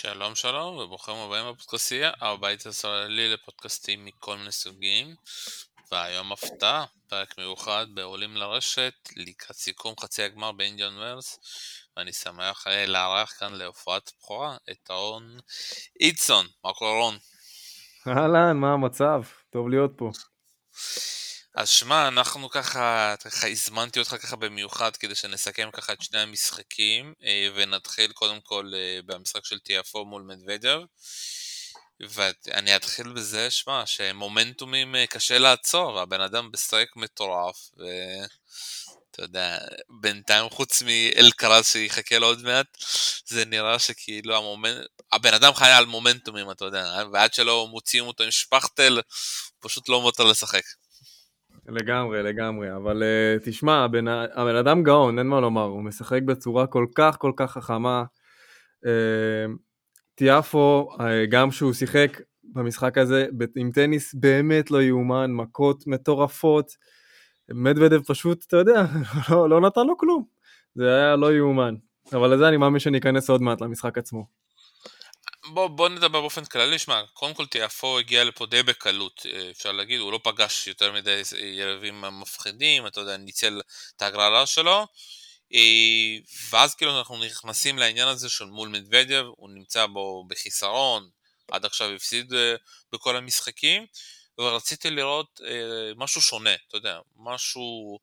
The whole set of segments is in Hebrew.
שלום שלום וברוכים הבאים בפודקאסטייה, הבית הישראלי לפודקאסטים מכל מיני סוגים והיום הפתעה, פרק מיוחד בעולים לרשת לקראת סיכום חצי הגמר באינדיאן ורס ואני שמח אה, לארח כאן להופעת בכורה את רון אידסון, מה קורה רון? אהלן, מה המצב? טוב להיות פה. אז שמע, אנחנו ככה, ככה הזמנתי אותך ככה במיוחד כדי שנסכם ככה את שני המשחקים אה, ונתחיל קודם כל אה, במשחק של TFO מול מדוודר ואני אתחיל בזה, שמע, שמומנטומים אה, קשה לעצור, הבן אדם ב streak מטורף ואתה יודע, בינתיים חוץ מאלקרז שיחכה לו עוד מעט זה נראה שכאילו המומנט... הבן אדם חי על מומנטומים, אתה יודע, ועד שלא מוציאים אותו עם שפכטל, פשוט לא מותר לשחק. לגמרי, לגמרי, אבל אה, תשמע, הבן, הבן אדם גאון, אין מה לומר, הוא משחק בצורה כל כך כל כך חכמה. Uh, טיאפו, uh, גם שהוא שיחק במשחק הזה עם טניס באמת לא יאומן, מכות מטורפות. מדוודב פשוט, אתה יודע, לא, לא נתן לו כלום. זה היה לא יאומן. אבל לזה אני מאמין שאני אכנס עוד מעט למשחק עצמו. בוא, בוא נדבר באופן כללי, שמע, קודם כל תיאפו הגיע לפה די בקלות, אה, אפשר להגיד, הוא לא פגש יותר מדי יריבים מפחידים, אתה יודע, ניצל את ההגרלה שלו, אה, ואז כאילו אנחנו נכנסים לעניין הזה של מול מדוודיו, הוא נמצא בו בחיסרון, עד עכשיו הפסיד אה, בכל המשחקים, ורציתי לראות משהו שונה, אתה יודע, משהו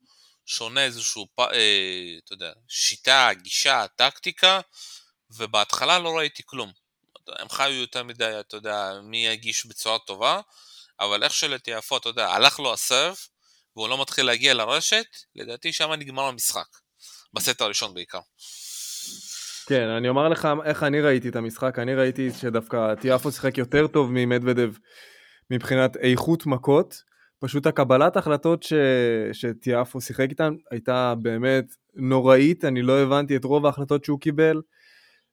שונה, איזשהו, אתה יודע, שיטה, גישה, טקטיקה, ובהתחלה לא ראיתי כלום. הם חיו יותר מדי, אתה יודע, מי יגיש בצורה טובה, אבל איך שלטיאפו, אתה יודע, הלך לו הסרף, והוא לא מתחיל להגיע לרשת, לדעתי שם נגמר המשחק. בסט הראשון בעיקר. כן, אני אומר לך איך אני ראיתי את המשחק, אני ראיתי שדווקא טיאפו שיחק יותר טוב ממדוודב מבחינת איכות מכות, פשוט הקבלת החלטות ש... שטיאפו שיחק איתן הייתה באמת נוראית, אני לא הבנתי את רוב ההחלטות שהוא קיבל.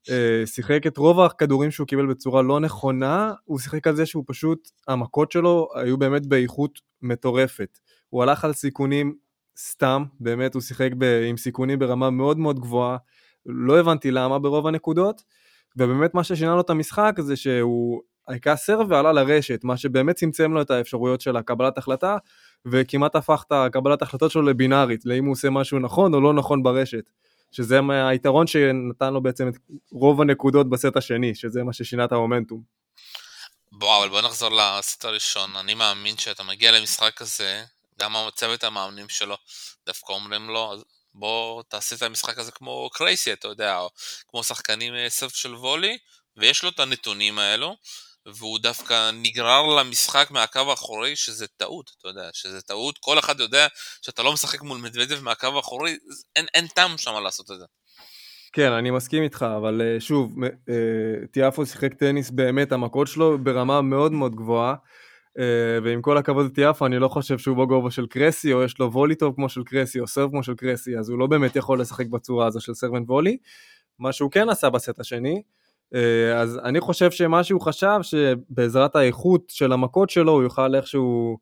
אה, שיחק את רוב הכדורים שהוא קיבל בצורה לא נכונה, הוא שיחק על זה שהוא פשוט, המכות שלו היו באמת באיכות מטורפת. הוא הלך על סיכונים סתם, באמת הוא שיחק ב, עם סיכונים ברמה מאוד מאוד גבוהה, לא הבנתי למה ברוב הנקודות, ובאמת מה ששינה לו את המשחק זה שהוא היכה סרב ועלה לרשת, מה שבאמת צמצם לו את האפשרויות של הקבלת החלטה, וכמעט הפך את הקבלת החלטות שלו לבינארית, לאם הוא עושה משהו נכון או לא נכון ברשת. שזה היתרון שנתן לו בעצם את רוב הנקודות בסט השני, שזה מה ששינה את המומנטום. בוא, אבל בוא נחזור לסט הראשון. אני מאמין שאתה מגיע למשחק הזה, גם הצוות המאמנים שלו דווקא אומרים לו, בוא תעשה את המשחק הזה כמו קרייסי, אתה יודע, או כמו שחקנים אה, סרף של וולי, ויש לו את הנתונים האלו, והוא דווקא נגרר למשחק מהקו האחורי, שזה טעות, אתה יודע, שזה טעות, כל אחד יודע שאתה לא משחק מול מדוודב מהקו האחורי, אין, אין טעם שם לעשות את זה. כן, אני מסכים איתך, אבל אה, שוב, אה, טיאפו שיחק טניס באמת, המכות שלו ברמה מאוד מאוד גבוהה, אה, ועם כל הכבוד לטיאפו, אני לא חושב שהוא בגובה של קרסי, או יש לו וולי טוב כמו של קרסי, או סרב כמו של קרסי, אז הוא לא באמת יכול לשחק בצורה הזו של סרבנט וולי. מה שהוא כן עשה בסט השני, אז אני חושב שמה שהוא חשב, שבעזרת האיכות של המכות שלו, הוא יוכל איכשהו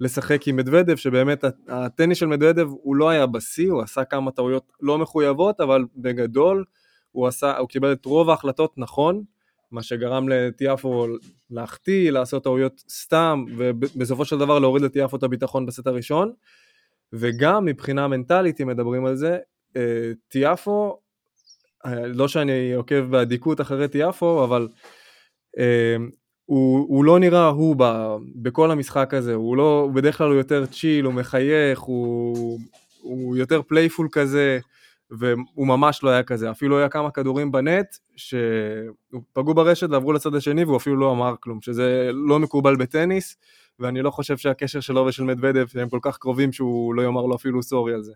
לשחק עם מדוודב, שבאמת הטניס של מדוודב הוא לא היה בשיא, הוא עשה כמה טעויות לא מחויבות, אבל בגדול הוא, עשה, הוא קיבל את רוב ההחלטות נכון, מה שגרם לטיאפו להחטיא, לעשות טעויות סתם, ובסופו של דבר להוריד לטיאפו את הביטחון בסט הראשון. וגם מבחינה מנטלית, אם מדברים על זה, אה, טיאפו לא שאני עוקב באדיקות אחרי טיאפו, אבל אה, הוא, הוא לא נראה הוא ב, בכל המשחק הזה, הוא לא, הוא בדרך כלל הוא יותר chill, הוא מחייך, הוא, הוא יותר playful כזה, והוא ממש לא היה כזה, אפילו היה כמה כדורים בנט שפגעו ברשת ועברו לצד השני והוא אפילו לא אמר כלום, שזה לא מקובל בטניס, ואני לא חושב שהקשר שלו ושל מדוודב הם כל כך קרובים שהוא לא יאמר לו אפילו סורי על זה.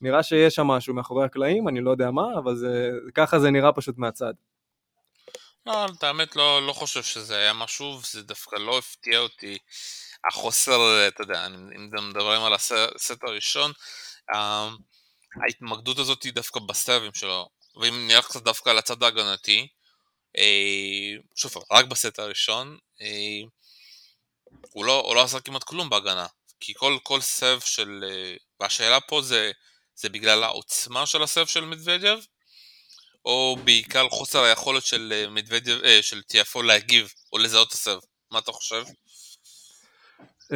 נראה שיש שם משהו מאחורי הקלעים, אני לא יודע מה, אבל זה, ככה זה נראה פשוט מהצד. לא, את האמת לא, לא חושב שזה היה משהו, וזה דווקא לא הפתיע אותי. החוסר, אתה יודע, אם מדברים על הסט הראשון, אמ, ההתמקדות הזאת היא דווקא בסטאבים שלו, ואם נלך קצת דווקא על הצד ההגנתי, אה, שוב, רק בסט הראשון, אה, הוא לא, הוא לא עשה כמעט כלום בהגנה, כי כל, כל סב של, אה, והשאלה פה זה זה בגלל העוצמה של הסרף של מדוודיו, או בעיקר חוסר היכולת של מדוודב, של טיאפו להגיב או לזהות את הסרב? מה אתה חושב? Uh,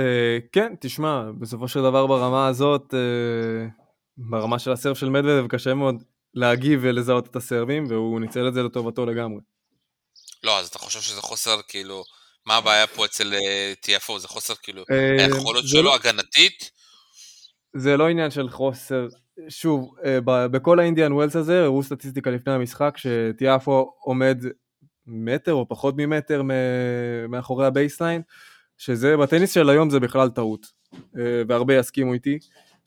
כן, תשמע, בסופו של דבר ברמה הזאת, uh, ברמה של הסרב של מדוודב קשה מאוד להגיב ולזהות את הסרבים, והוא ניצל את זה לטובתו לגמרי. לא, אז אתה חושב שזה חוסר, כאילו, מה הבעיה פה אצל TFO? זה חוסר, כאילו, אה, היכולות שלו לא... הגנתית? זה לא עניין של חוסר, שוב, אה, בכל האינדיאן ווילס הזה, הראו סטטיסטיקה לפני המשחק, שטיאפו עומד מטר או פחות ממטר מאחורי ה baseline, שזה בטניס של היום זה בכלל טעות, אה, והרבה יסכימו איתי.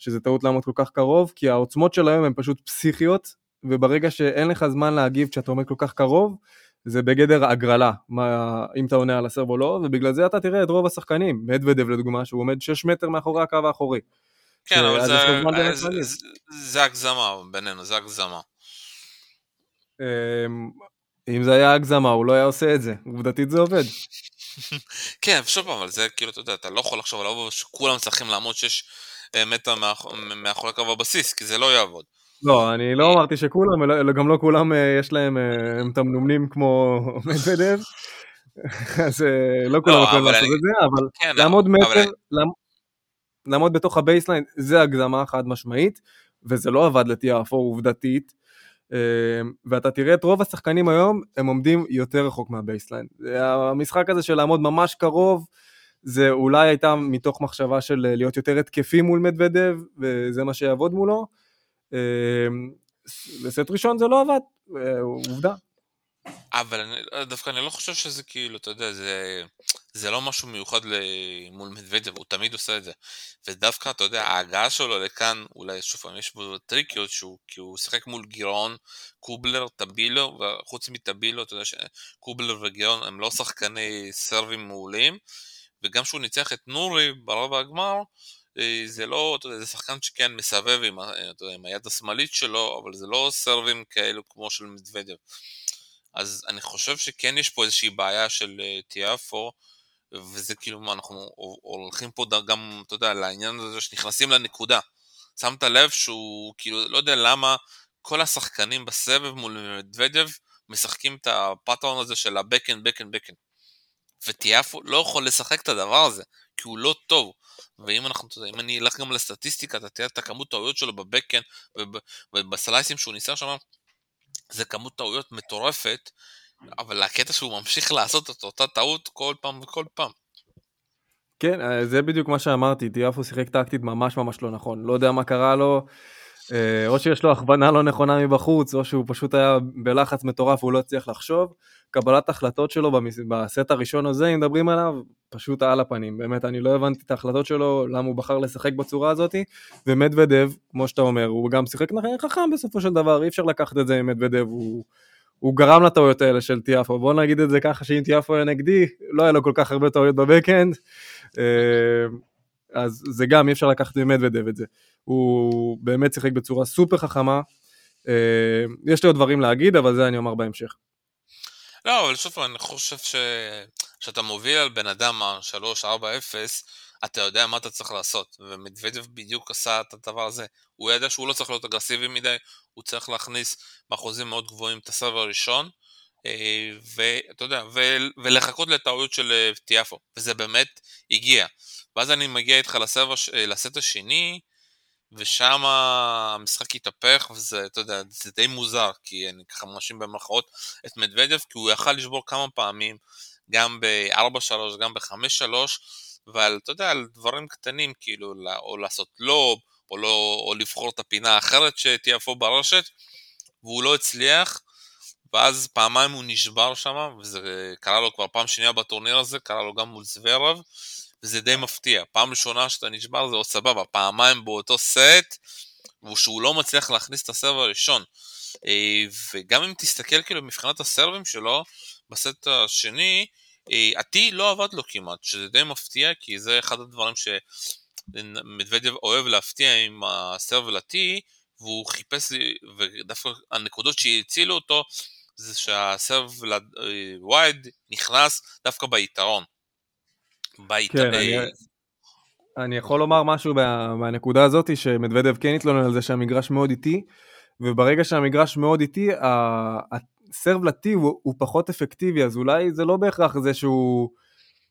שזה טעות לעמוד כל כך קרוב, כי העוצמות של היום הן פשוט פסיכיות, וברגע שאין לך זמן להגיב כשאתה עומד כל כך קרוב, זה בגדר הגרלה, מה, אם אתה עונה על ה serve או לא, ובגלל זה אתה תראה את רוב השחקנים, מדוודב לדוגמה, שהוא עומד 6 מטר מאחורי הקו האחורי. כן, אבל זה, זה, זה, הגזמה בינינו, זה הגזמה. אמ, אם זה היה הגזמה, הוא לא היה עושה את זה, עובדתית זה עובד. כן, שוב פעם, אבל זה כאילו, אתה יודע, אתה לא יכול לחשוב על עליו שכולם צריכים לעמוד 6 מטר מאחורי קו הבסיס, כי זה לא יעבוד. לא, אני לא אמרתי שכולם, גם לא כולם אה, יש להם, אה, הם תמנונים כמו מדוודב, אז אה, לא כולם לא, יכולים לעשות את זה, אבל כן, לעמוד מטר, לעמוד בתוך ה baseline זה הגזמה חד משמעית, וזה לא עבד לטיאפו עובדתית, ואתה תראה את רוב השחקנים היום, הם עומדים יותר רחוק מה baseline. המשחק הזה של לעמוד ממש קרוב, זה אולי הייתה מתוך מחשבה של אה, להיות יותר התקפי מול מדוודב, וזה מה שיעבוד מולו. בסט אמ, ראשון זה לא עבד, אה, עובדה. אבל אני, דווקא אני לא חושב שזה כאילו, אתה יודע, זה, זה לא משהו מיוחד מול מדוודב, הוא תמיד עושה את זה. ודווקא, אתה יודע, ההגעה שלו לכאן, אולי שוב פעם יש בו טריקיות, שהוא, כי הוא שיחק מול גירעון, קובלר, טבילו, וחוץ מטבילו, אתה יודע שקובלר וגירעון הם לא שחקני סרבים מעולים. וגם כשהוא ניצח את נורי ברבע הגמר, אה, זה לא, אתה יודע, זה שחקן שכן מסבב עם, יודע, עם היד השמאלית שלו, אבל זה לא סרבים כאלו כמו של מדוודב. אז אני חושב שכן יש פה איזושהי בעיה של אה, טיאפו, וזה כאילו מה, אנחנו הולכים פה גם, אתה יודע, לעניין הזה שנכנסים לנקודה. שמת לב שהוא, כאילו, לא יודע למה כל השחקנים בסבב מול מדוודב משחקים את הפאטרון הזה של ה-backend, backend, backend. וטיאפו לא יכול לשחק את הדבר הזה, כי הוא לא טוב. ואם אנחנו, אם אני אלך גם לסטטיסטיקה, אתה תראה את הכמות טעויות שלו בבקן ובסלייסים שהוא ניסה שם, זה כמות טעויות מטורפת, אבל הקטע שהוא ממשיך לעשות את אותה טעות כל פעם וכל פעם. כן, אה, זה בדיוק מה שאמרתי, טיאפו שיחק טקטית ממש ממש לא נכון. לא יודע מה קרה לו, או שיש לו הכוונה לא נכונה מבחוץ, או שהוא פשוט היה בלחץ מטורף והוא לא הצליח לחשוב. קבלת החלטות שלו בסט הראשון הזה, אם מדברים עליו, פשוט על הפנים. באמת, אני לא הבנתי את ההחלטות שלו, למה הוא בחר לשחק בצורה הזאת, ומדוודב, כמו שאתה אומר, הוא גם שיחק חכם בסופו של דבר, אי אפשר לקחת את זה עם מדוודב, הוא... הוא גרם לטעויות האלה של טיאפו, בוא נגיד את זה ככה שאם טיאפו היה נגדי, לא היה לו כל כך הרבה טעויות בבקאנד, אה, אז זה גם אי אפשר לקחת ממדוודב את זה. הוא באמת שיחק בצורה סופר חכמה, אה, יש לי עוד דברים להגיד, אבל זה אני אומר בהמשך. לא, אבל שוב אני חושב ש... שאתה מוביל על בן אדם 3-4-0, אתה יודע מה אתה צריך לעשות, ומדוודב בדיוק עשה את הדבר הזה. הוא ידע שהוא לא צריך להיות אגרסיבי מדי, הוא צריך להכניס באחוזים מאוד גבוהים את הסרב הראשון, אה, ואתה יודע, ולחכות לטעויות של אה, טיאפו, וזה באמת הגיע. ואז אני מגיע איתך לסט השני, ושם המשחק התהפך, וזה, אתה יודע, זה די מוזר, כי אני ככה מאשים במרכאות את מדוודב, כי הוא יכל לשבור כמה פעמים, גם ב-4-3, גם ב-5-3, ועל, אתה יודע, על דברים קטנים, כאילו, או לעשות לוב, או, לא, או לבחור את הפינה האחרת שתהיה פה ברשת, והוא לא הצליח, ואז פעמיים הוא נשבר שם, וזה קרה לו כבר פעם שנייה בטורניר הזה, קרה לו גם מול זוורב, וזה די מפתיע. פעם ראשונה שאתה נשבר זה עוד סבבה, פעמיים באותו סט, ושהוא לא מצליח להכניס את הסרב הראשון. אה, וגם אם תסתכל כאילו מבחינת הסרבים שלו, בסט השני, ה-T אה, לא עבד לו כמעט, שזה די מפתיע, כי זה אחד הדברים שמדוודב אוהב להפתיע עם הסרב ל-T, והוא חיפש, ודווקא הנקודות שהצילו אותו, זה שהסרב ל-wide נכנס דווקא ביתרון. בית... כן, אני, אני יכול לומר משהו מה, מהנקודה הזאת, שמדוודב כן התלונן על זה שהמגרש מאוד איטי, וברגע שהמגרש מאוד איטי, ה serve ל T הוא, הוא פחות אפקטיבי, אז אולי זה לא בהכרח זה שהוא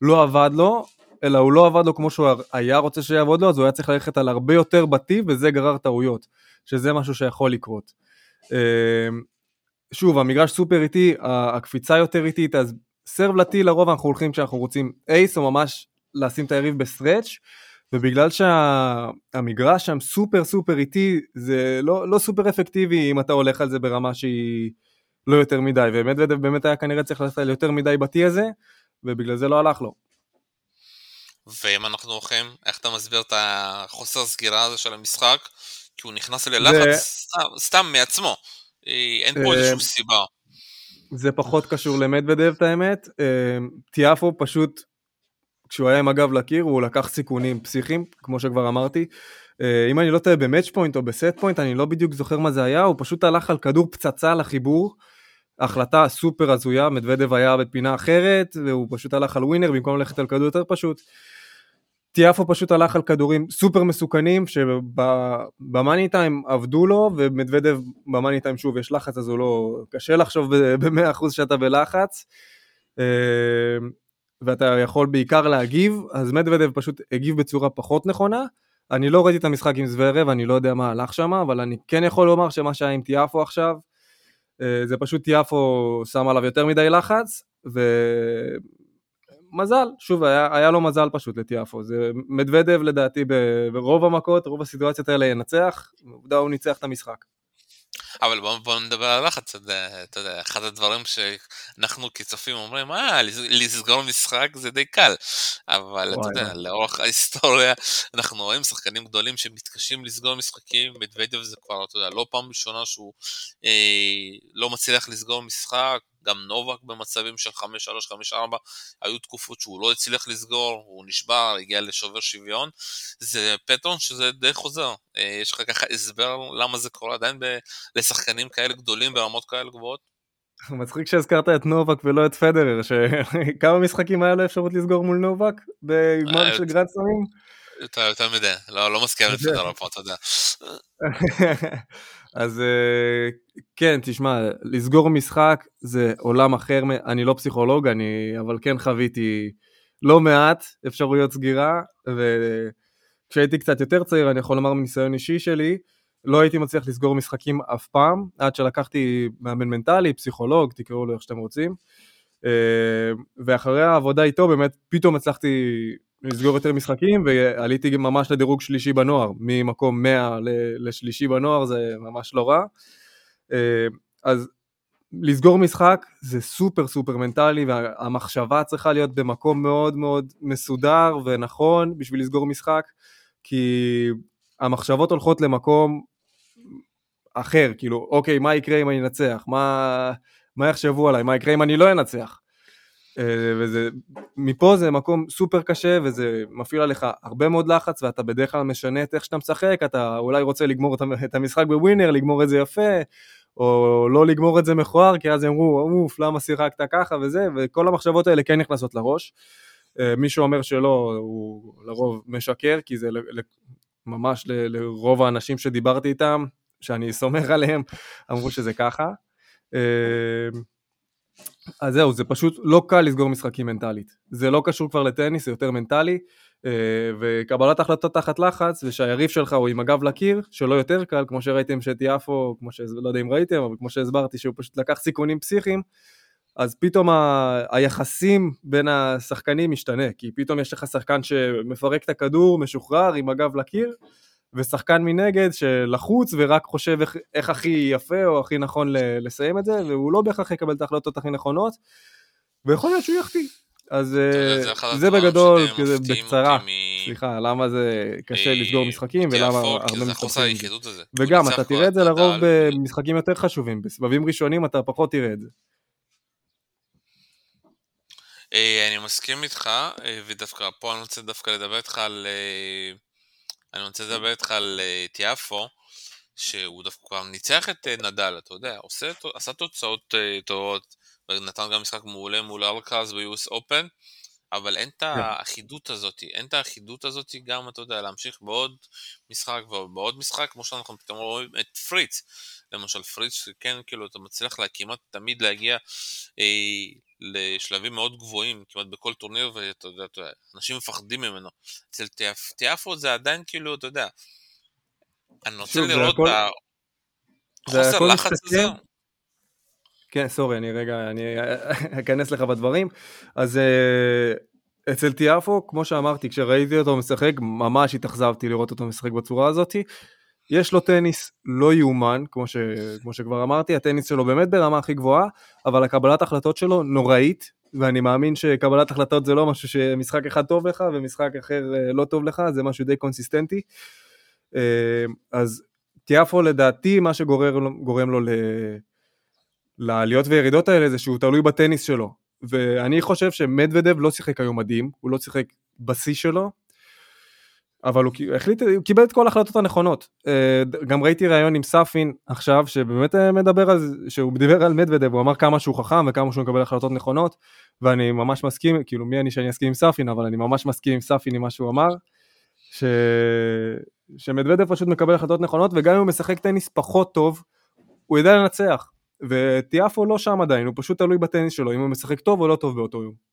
לא עבד לו, אלא הוא לא עבד לו כמו שהוא היה רוצה שיעבוד לו, אז הוא היה צריך ללכת על הרבה יותר ב T, וזה גרר טעויות, שזה משהו שיכול לקרות. אמ, שוב, המגרש סופר איטי, הקפיצה יותר איטית, אז serve ל T לרוב אנחנו הולכים כשאנחנו רוצים ace, או ממש לשים את היריב ב stretch, ובגלל שהמגרש שם סופר סופר איטי, זה לא, לא סופר אפקטיבי אם אתה הולך על זה ברמה שהיא לא יותר מדי, ומדוודב באמת היה כנראה צריך ללכת על יותר מדי בטי הזה, ובגלל זה לא הלך לו. ואם אנחנו הולכים, איך אתה מסביר את החוסר סגירה הזה של המשחק? כי הוא נכנס ללחץ זה... סתם, סתם מעצמו, אין פה איזושהי אה, סיבה. זה פחות קשור למדוודב את האמת, אה, טיאפו פשוט, כשהוא היה עם הגב לקיר הוא לקח סיכונים פסיכיים, כמו שכבר אמרתי. אה, אם אני לא טועה ב match point או ב set point, אני לא בדיוק זוכר מה זה היה, הוא פשוט הלך על כדור פצצה לחיבור. החלטה סופר הזויה, מדוודב היה בפינה אחרת, והוא פשוט הלך על winner במקום ללכת על כדור יותר פשוט. טיאפו פשוט הלך על כדורים סופר מסוכנים שב money time עבדו לו ומדוודב ב money time שוב יש לחץ אז הוא לא, קשה לחשוב ב-100% שאתה בלחץ אה, ואתה יכול בעיקר להגיב אז מדוודב פשוט הגיב בצורה פחות נכונה אני לא ראיתי את המשחק עם זוורב אני לא יודע מה הלך שם אבל אני כן יכול לומר שמה שהיה עם טיאפו עכשיו אה, זה פשוט טיאפו שם עליו יותר מדי לחץ. מזל, שוב, היה, היה לו מזל פשוט לטיאפו, זה מדוודב לדעתי ברוב המכות, רוב הסיטואציות האלה ינצח, עובדה הוא ניצח את המשחק. אבל בואו בוא נדבר על לחץ, אתה יודע, אחד הדברים שאנחנו כצופים אומרים, אה, לסגור משחק זה די קל, אבל אתה יודע, לאורך ההיסטוריה אנחנו רואים שחקנים גדולים שמתקשים לסגור משחקים, מדוודב זה כבר, אתה יודע, לא פעם ראשונה שהוא אה, לא מצליח לסגור משחק, גם נובק במצבים של 5-3, 5-4, היו תקופות שהוא לא הצליח לסגור, הוא נשבר, הגיע לשובר שוויון, זה פטרון שזה די חוזר. אה, יש לך ככה הסבר למה זה קורה עדיין ב- לשחקנים כאלה גדולים ברמות כאלה גבוהות? מצחיק שהזכרת את נובק ולא את פדרר, שכמה משחקים היה לו אפשרות לסגור מול נובק בגמר אה, של Grand Slam? יותר, מדי, לא, לא מסכים את פדרר פה, אתה יודע. אז אה, כן, תשמע, לסגור משחק זה עולם אחר, אני לא פסיכולוג, אני אבל כן חוויתי לא מעט אפשרויות סגירה, וכשהייתי קצת יותר צעיר, אני יכול לומר מניסיון אישי שלי, לא הייתי מצליח לסגור משחקים אף פעם, עד שלקחתי מאמן מנטלי, פסיכולוג, תקראו לו איך שאתם רוצים, אה, ואחרי העבודה איתו באמת פתאום הצלחתי לסגור יותר משחקים, ועליתי ממש לדירוג שלישי בנוער, ממקום 100 לשלישי בנוער זה ממש לא רע. אה, אז לסגור משחק זה סופר סופר מנטלי, והמחשבה צריכה להיות במקום מאוד מאוד מסודר ונכון בשביל לסגור משחק, כי המחשבות הולכות למקום אחר, כאילו, אוקיי, מה יקרה אם אני אנצח? מה, מה יחשבו עליי? מה יקרה אם אני לא אנצח? אה, וזה, מפה זה מקום סופר קשה וזה מפעיל עליך הרבה מאוד לחץ ואתה בדרך כלל משנה את איך שאתה משחק, אתה אולי רוצה לגמור את המשחק בווינר, לגמור את זה יפה, או לא לגמור את זה מכוער, כי אז אמרו, אוף, למה שיחקת ככה וזה, וכל המחשבות האלה כן נכנסות לראש. אה, מי שאומר שלא, הוא לרוב משקר, כי זה ממש לרוב האנשים שדיברתי איתם, שאני סומך עליהם, אמרו שזה ככה. אז זהו, זה פשוט לא קל לסגור משחקים מנטלית. זה לא קשור כבר לטניס, זה יותר מנטלי, אה, וקבלת החלטות תחת לחץ, ושהיריב שלך הוא עם הגב לקיר, שלא יותר קל, כמו שראיתם שטיאפו, כמו ש... לא יודע אם ראיתם, אבל כמו שהסברתי, שהוא פשוט לקח סיכונים פסיכיים, אז פתאום ה... היחסים בין השחקנים משתנה, כי פתאום יש לך שחקן שמפרק את הכדור, משוחרר, עם הגב לקיר, ושחקן מנגד שלחוץ ורק חושב איך, איך הכי יפה או הכי נכון לסיים את זה, והוא לא בהכרח יקבל את ההחלטות הכי נכונות, ויכול להיות שהוא יחטיא. אז זה, אה, זה בגדול, כזה בקצרה, סליחה, למה זה קשה אה, לסגור משחקים ולמה הרבה משחקים. וגם, אתה תראה את זה לרוב במשחקים יותר חשובים, בסבבים ראשונים אתה פחות תראה את זה. אה, אני מסכים איתך, ודווקא פה אני רוצה דווקא לדבר איתך על אני רוצה לדבר איתך על אה, טיאפו, שהוא דווקא כבר ניצח את אה, נדל, אתה יודע, עושה, עשה תוצאות אה, טובות, ונתן גם משחק מעולה מול ארקאז ב-US Open, אבל אין את כן. האחידות הזאת, אין את האחידות הזאת גם, אתה יודע, להמשיך בעוד משחק ובעוד משחק, כמו שאנחנו פתאום רואים את פריץ, למשל פריץ, כן, כאילו, אתה מצליח לה, כמעט תמיד להגיע אה, לשלבים מאוד גבוהים, כמעט בכל טורניר, ואתה יודע, אתה יודע, אנשים מפחדים ממנו. אצל תיאפו זה עדיין כאילו, אתה יודע, אני רוצה שוב, לראות הכל- את החוסר לחץ הזה. כן, סורי, אני רגע, אני אכנס לך בדברים. אז אה, אצל טיאפו, כמו שאמרתי, כשראיתי אותו משחק, ממש התאכזבתי לראות אותו משחק בצורה הזאת. יש לו טניס לא יאומן, כמו, ש, כמו שכבר אמרתי, הטניס שלו באמת ברמה הכי גבוהה, אבל הקבלת החלטות שלו נוראית, ואני מאמין שקבלת החלטות זה לא משהו שמשחק אחד טוב לך ומשחק אחר אה, לא טוב לך, זה משהו די קונסיסטנטי. אה, אז טיאפו לדעתי, מה שגורם לו, גורם לו ל... לעליות וירידות האלה זה שהוא תלוי בטניס שלו. ואני חושב שמדוודב לא שיחק היום מדהים, הוא לא שיחק בשיא שלו, אבל הוא החליט, הוא קיבל את כל ההחלטות הנכונות. אה, גם ראיתי ראיון עם סאפין עכשיו, שבאמת אה, מדבר על זה, שהוא דיבר על מדוודב, הוא אמר כמה שהוא חכם וכמה שהוא מקבל החלטות נכונות, ואני ממש מסכים, כאילו מי אני שאני אסכים עם סאפין, אבל אני ממש מסכים עם סאפין עם מה שהוא אמר, ש... שמדוודב פשוט מקבל החלטות נכונות, וגם אם הוא משחק טניס פחות טוב, הוא יודע לנצח. וטיאפו לא שם עדיין, הוא פשוט תלוי בטניס שלו, אם הוא משחק טוב או לא טוב באותו יום.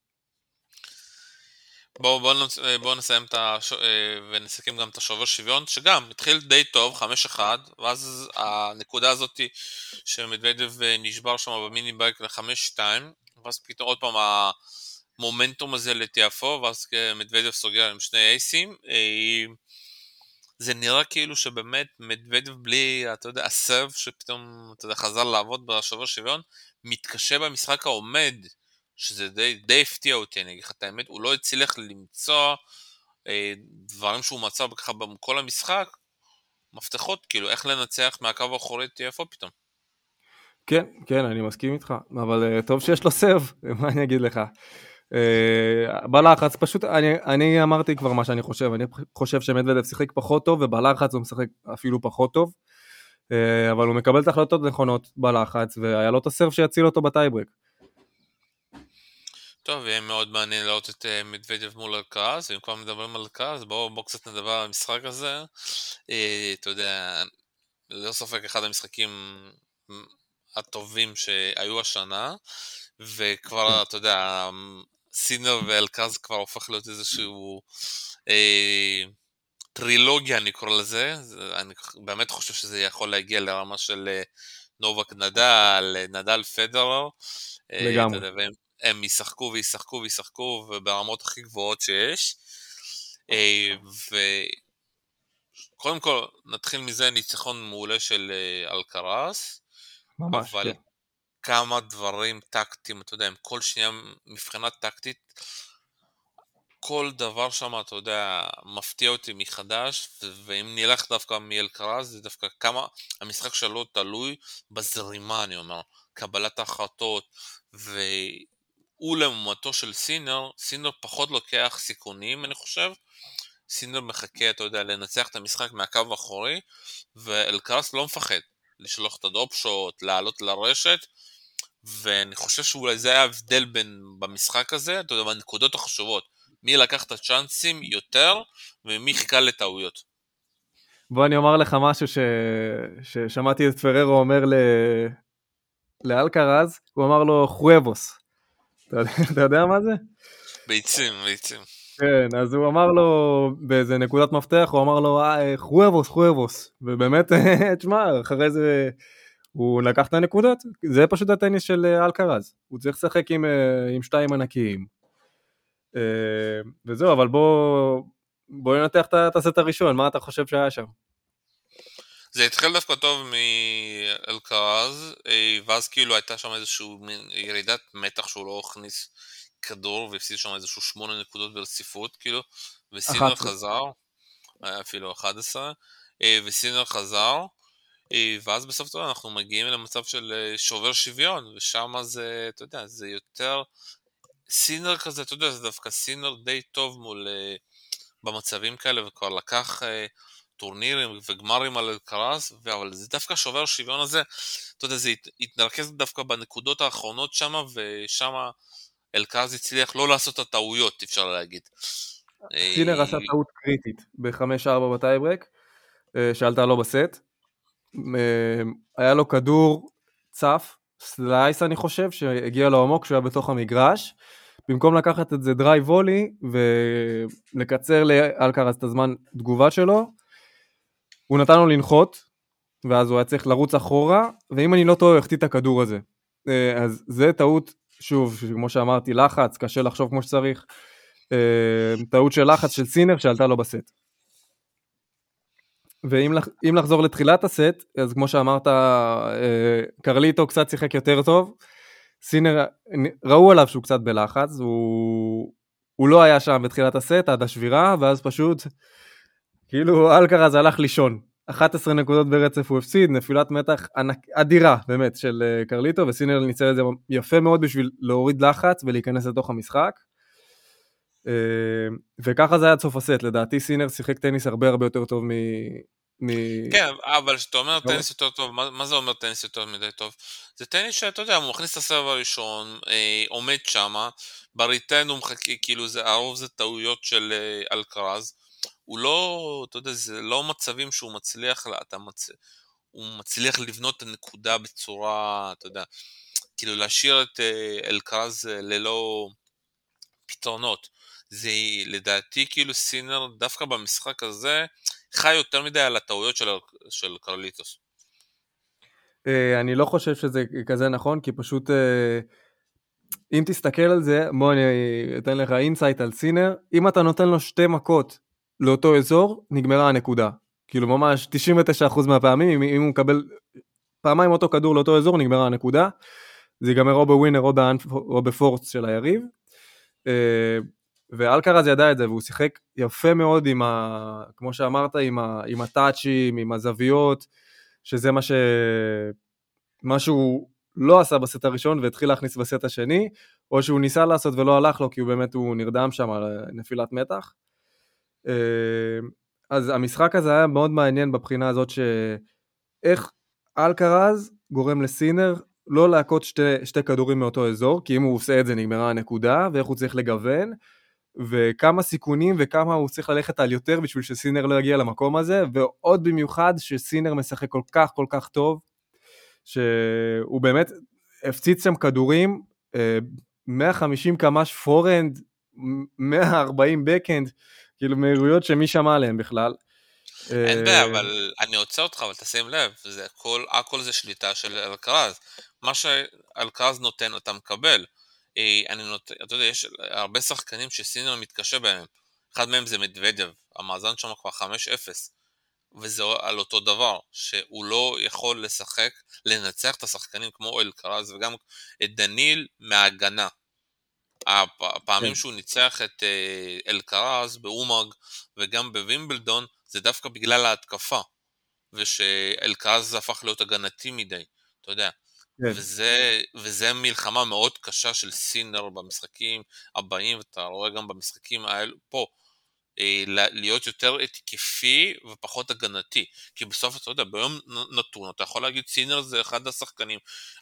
בואו בוא, נצ... בוא נסיים את הש... ונסכם גם את השובר שוויון, שגם התחיל די טוב, 5-1, ואז הנקודה הזאת שמדוודב נשבר שם במיני בייק ל-5-2, ואז פתאום עוד פעם המומנטום הזה לטיאפו, ואז מדוודב סוגר עם שני אייסים. זה נראה כאילו שבאמת מדוודב בלי, אתה יודע, הסרב שפתאום, אתה יודע, חזר לעבוד בשובר שוויון, מתקשה במשחק העומד. שזה די, די הפתיע אותי, אני אגיד לך את האמת, הוא לא הצליח למצוא אה, דברים שהוא מצא ככה בכל המשחק, מפתחות, כאילו, איך לנצח מהקו האחורי TFO פתאום. כן, כן, אני מסכים איתך, אבל uh, טוב שיש לו סרב, מה אני אגיד לך. Uh, בלחץ, פשוט, אני, אני אמרתי כבר מה שאני חושב, אני חושב שמדוודב שיחק פחות טוב, ובלחץ הוא משחק אפילו פחות טוב, uh, אבל הוא מקבל את ההחלטות הנכונות בלחץ, והיה לו את הסרב שיציל אותו בטייברק. טוב, יהיה מאוד מעניין לראות את uh, מדוודב מול אלקרז, ואם כבר מדברים על אלקרז, בואו בוא קצת נדבר על המשחק הזה. Uh, אתה יודע, ללא ספק אחד המשחקים הטובים שהיו השנה, וכבר, אתה יודע, סינר ואלקרז כבר הופך להיות איזשהו אה, טרילוגיה, אני קורא לזה. אני באמת חושב שזה יכול להגיע לרמה של אה, נובק נדל, נדל פדרר. לגמרי. אה, הם ישחקו וישחקו וישחקו וברמות הכי גבוהות שיש. אה, וקודם כל, נתחיל מזה ניצחון מעולה של אה, אלקרס. ממש, אבל כן. כמה דברים טקטיים, אתה יודע, כל שנייה מבחינה טקטית, כל דבר שם, אתה יודע, מפתיע אותי מחדש, ואם נלך דווקא מאלקרז, זה דווקא כמה, המשחק שלו תלוי בזרימה, אני אומר, קבלת ההחלטות, והוא לעומתו של סינר, סינר פחות לוקח סיכונים, אני חושב, סינר מחכה, אתה יודע, לנצח את המשחק מהקו האחורי, ואלקרס לא מפחד לשלוח את הדופ שוט, לעלות לרשת, ואני חושב שאולי זה היה ההבדל בין במשחק הזה, אתה יודע, בנקודות החשובות. מי לקח את הצ'אנסים יותר, ומי חיכה לטעויות. בוא אני אומר לך משהו ש... ששמעתי את פררו אומר ל... לאלקרז, הוא אמר לו חואבוס. אתה יודע, מה זה? ביצים, ביצים. כן, אז הוא אמר לו באיזה נקודת מפתח, הוא אמר לו אה, חואבוס, חואבוס. ובאמת, תשמע, אחרי זה הוא לקח את הנקודות, זה פשוט הטניס של אה, אלקרז. הוא צריך לשחק עם, אה, עם שתיים ענקיים. וזהו, אבל בוא, בוא ננתח את הסט הראשון, מה אתה חושב שהיה שם? זה התחיל דווקא טוב מאלקרז, ואז כאילו הייתה שם איזושהי ירידת מתח שהוא לא הכניס כדור והפסיד שם איזשהו שמונה נקודות ברציפות, כאילו, וסינר חזר, אפילו 11, וסינר חזר, ואז בסוף טוב אנחנו מגיעים למצב של שובר שוויון, ושם זה, אתה יודע, זה יותר סינר כזה, אתה יודע, זה דווקא סינר די טוב מול, במצבים כאלה, וכבר לקח טורנירים וגמרים על אלקרז, אבל זה דווקא שובר שוויון הזה, אתה יודע, זה התרכז דווקא בנקודות האחרונות שם, ושם אלקרז הצליח לא לעשות את הטעויות, אפשר להגיד. סינר עשה טעות קריטית ב-5-4 בטייברק, שעלתה לו בסט. היה לו כדור צף, slice אני חושב, שהגיע לו עמוק כשהוא היה בתוך המגרש. במקום לקחת את זה drive volley ולקצר לאלקרז את הזמן תגובה שלו, הוא נתן לו לנחות, ואז הוא היה צריך לרוץ אחורה, ואם אני לא טועה הוא החטיא את הכדור הזה. אה, אז זה טעות, שוב, כמו שאמרתי, לחץ, קשה לחשוב כמו שצריך. אה, טעות של לחץ של סינר שעלתה לו בסט. ואם לחזור לתחילת הסט, אז כמו שאמרת, אה, קרליטו קצת שיחק יותר טוב. סינר, ראו עליו שהוא קצת בלחץ, הוא, הוא לא היה שם בתחילת הסט עד השבירה, ואז פשוט, כאילו אלקרז הלך לישון. 11 נקודות ברצף הוא הפסיד, נפילת מתח ענק, אדירה באמת של אה, קרליטו, וסינר ניצל את זה יפה מאוד בשביל להוריד לחץ ולהיכנס לתוך המשחק. אה, וככה זה היה עד סוף הסט, לדעתי סינר שיחק טניס הרבה הרבה יותר טוב מ... מ... כן, אבל כשאתה אומר לא. טניס יותר טוב, מה, מה זה אומר טניס יותר מדי טוב? זה טניס שאתה יודע, הוא מכניס את הסרב הראשון, אה, עומד שמה, בריטן הוא מחכה, כאילו זה, הרוב זה טעויות של אה, אלקרז, הוא לא, אתה יודע, זה לא מצבים שהוא מצליח, אתה מצ... הוא מצליח לבנות את הנקודה בצורה, אתה יודע, כאילו להשאיר את אה, אלקרז אה, ללא פתרונות. זה לדעתי כאילו סינר דווקא במשחק הזה חי יותר מדי על הטעויות של, של קרליטוס. אה, אני לא חושב שזה כזה נכון, כי פשוט אם תסתכל על זה, בוא אני אתן לך insight על סינר, אם אתה נותן לו שתי מכות לאותו אזור, נגמרה הנקודה. כאילו ממש 99% מהפעמים, אם הוא מקבל פעמיים אותו כדור לאותו אזור, נגמרה הנקודה. זה ייגמר או ב winner או, ב unforced, או ב forced של היריב. אה, ואלקרז ידע את זה, והוא שיחק יפה מאוד עם ה... כמו שאמרת, עם, ה, עם הטאצ'ים, עם הזוויות, שזה מה ש... מה שהוא לא עשה בסט הראשון והתחיל להכניס בסט השני, או שהוא ניסה לעשות ולא הלך לו, כי הוא באמת, הוא נרדם שם על נפילת מתח. אה, אז המשחק הזה היה מאוד מעניין בבחינה הזאת שאיך אלקרז גורם לסינר לא להכות שתי, שתי כדורים מאותו אזור, כי אם הוא עושה את זה נגמרה הנקודה, ואיך הוא צריך לגוון, וכמה סיכונים וכמה הוא צריך ללכת על יותר בשביל שסינר לא יגיע למקום הזה, ועוד במיוחד שסינר משחק כל כך כל כך טוב, שהוא באמת הפציץ שם כדורים, 150 אה, קמ"ש פורנד, 140 בקאנד, כאילו מהירויות שמי שמע עליהן בכלל. אין בעיה, אה, אבל אני עוצר אותך, אבל תשים לב, זה הכל, הכל זה שליטה של אלקרז. מה שאלקרז נותן אתה מקבל. אה, אני נותן, אתה יודע, יש הרבה שחקנים שסינר מתקשה בהם. אחד מהם זה מדוודב, המאזן שם כבר 5-0. וזה על אותו דבר, שהוא לא יכול לשחק, לנצח את השחקנים כמו אלקרז וגם את דניל מההגנה. הפעמים כן. שהוא ניצח את אה, אלקרז באומאג וגם בווימבלדון זה דווקא בגלל ההתקפה ושאלקרז הפך להיות הגנתי מדי, אתה יודע. כן. וזה, וזה מלחמה מאוד קשה של סינר במשחקים הבאים, ואתה רואה גם במשחקים האלו פה, אה, להיות יותר התקפי ופחות הגנתי. כי בסוף אתה יודע, ביום נתון אתה יכול להגיד סינר זה אחד השחקנים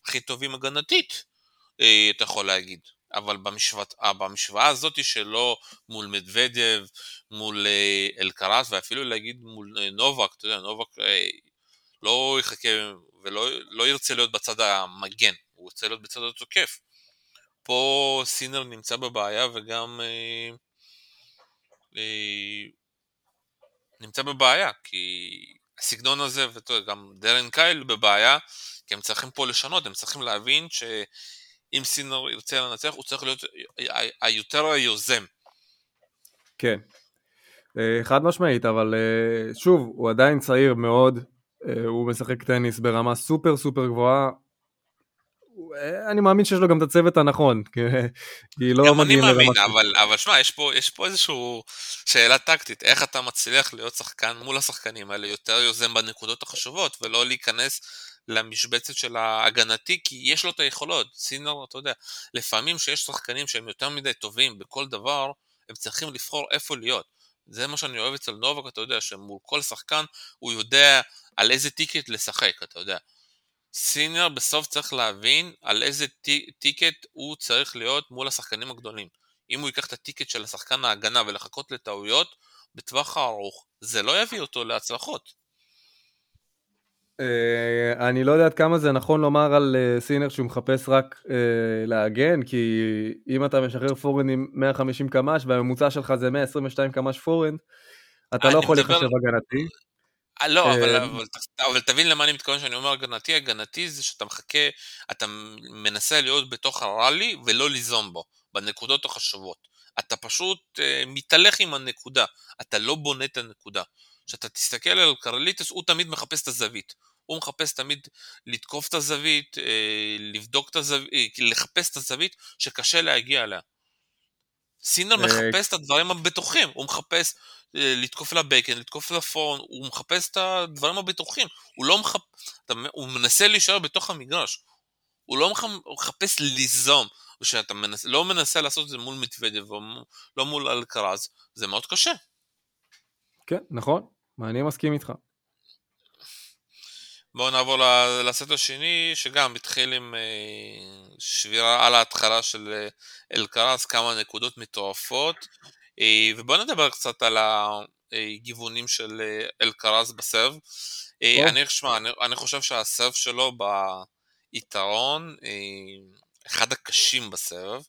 הכי טובים הגנתית, אה, אתה יכול להגיד. אבל במשוואה, אה, במשוואה הזאת שלא מול מדוודב, מול אה, אלקרס ואפילו להגיד מול אה, נובק, אתה יודע, נובק לא יחכה ולא לא ירצה להיות בצד המגן, הוא רוצה להיות בצד התוקף. פה סינר נמצא בבעיה וגם אה, אה, נמצא בבעיה, כי הסגנון הזה, ואתה יודע, גם דארן קייהיל בבעיה, כי הם צריכים פה לשנות, הם צריכים להבין ש... אם סינר ירצה לנצח, הוא צריך להיות היותר היוזם. כן, אה, חד משמעית, אבל אה, שוב, הוא עדיין צעיר מאוד, אה, הוא משחק טניס ברמה סופר סופר גבוהה. אני מאמין שיש לו גם את הצוות הנכון, כי לא מגיעים לרמה... גם אני מאמין, אבל, אבל שמע, יש פה, יש פה איזושהי שאלה טקטית, איך אתה מצליח להיות שחקן מול השחקנים האלה יותר יוזם בנקודות החשובות, ולא להיכנס למשבצת של ההגנתי, כי יש לו את היכולות. סינר, אתה יודע, לפעמים שיש שחקנים שהם יותר מדי טובים בכל דבר, הם צריכים לבחור איפה להיות. זה מה שאני אוהב אצל נובק, אתה יודע, שמול כל שחקן הוא יודע על איזה ticket לשחק, אתה יודע. סינר בסוף צריך להבין על איזה ticket הוא צריך להיות מול השחקנים הגדולים. אם הוא ייקח את ה ticket של השחקן ההגנה ולחכות לטעויות, בטווח הארוך, זה לא יביא אותו להצלחות. Uh, אני לא יודע עד כמה זה נכון לומר על uh, סינר שהוא מחפש רק uh, להגן, כי אם אתה משחרר forehand עם 150 קמ"ש והממוצע שלך זה 122 קמ"ש forehand, אתה לא יכול. לחשב הגנתי. לא, אבל, אבל, אבל תבין למה אני מתכוון שאני אומר הגנתי, הגנתי זה שאתה מחכה, אתה מנסה להיות בתוך הראלי ולא ליזום בו, בנקודות החשובות. אתה פשוט מתהלך עם הנקודה, אתה לא בונה את הנקודה. כשאתה תסתכל על קרליטוס, הוא תמיד מחפש את הזווית. הוא מחפש תמיד לתקוף את הזווית, אה, לבדוק את הזווית, אה, לחפש את הזווית שקשה להגיע אליה. סינר מחפש את הדברים הבטוחים, הוא מחפש לתקוף לבקן, לתקוף לפון, הוא מחפש את הדברים הבטוחים, הוא לא מחפ... הוא מנסה להישאר בתוך המגרש, הוא לא מחפש ליזום, ושאתה מנס... לא מנסה לעשות את זה מול מתוודב, או לא מול אלקרז, זה מאוד קשה. כן, נכון, אני מסכים איתך. בואו נעבור לסט השני, שגם התחיל עם אה, שבירה על ההתחלה של אה, אלקרז, כמה נקודות מטורפות, אה, ובואו נדבר קצת על הגיוונים של אלקרז ב serve. אני, שמה, אני, אני חושב שה serve שלו ביתרון, אחד הקשים ב serve,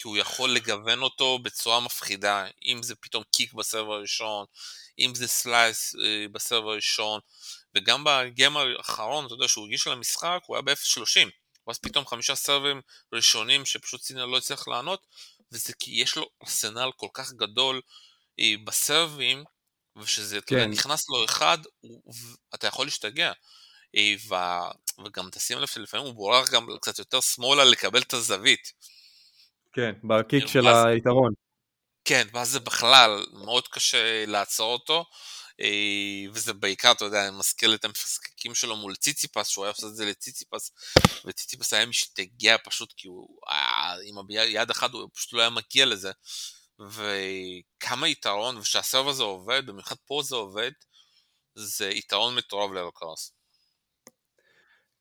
כי הוא יכול לגוון אותו בצורה מפחידה, אם זה פתאום kick ב serve הראשון, אם זה slice אה, ב serve הראשון, וגם ב game האחרון, אתה יודע, שהוא הגיש למשחק, הוא היה ב-0.30, ואז פתאום חמישה סרבים ראשונים שפשוט סינר לא הצליח לענות, וזה כי יש לו ארסנל כל כך גדול אה, בסרבים, ושזה, כן. אתה יודע, נכנס לו אחד, אתה יכול להשתגע. אה, ו... וגם תשים לב שלפעמים הוא בורח גם קצת יותר שמאלה לקבל את הזווית. כן, בקיק של ואז, היתרון. כן, ואז זה בכלל מאוד קשה לעצור אותו, אה, וזה בעיקר, אתה יודע, אני מזכיר את המשחקים שלו מול ציציפס, שהוא היה עושה את זה לציציפס, וציציפס היה משתגע פשוט כי הוא, אה, עם היד אחת הוא פשוט לא היה מגיע לזה. וכמה יתרון, ושה serve הזה עובד, במיוחד פה זה עובד, זה יתרון מטורף לאלקרז.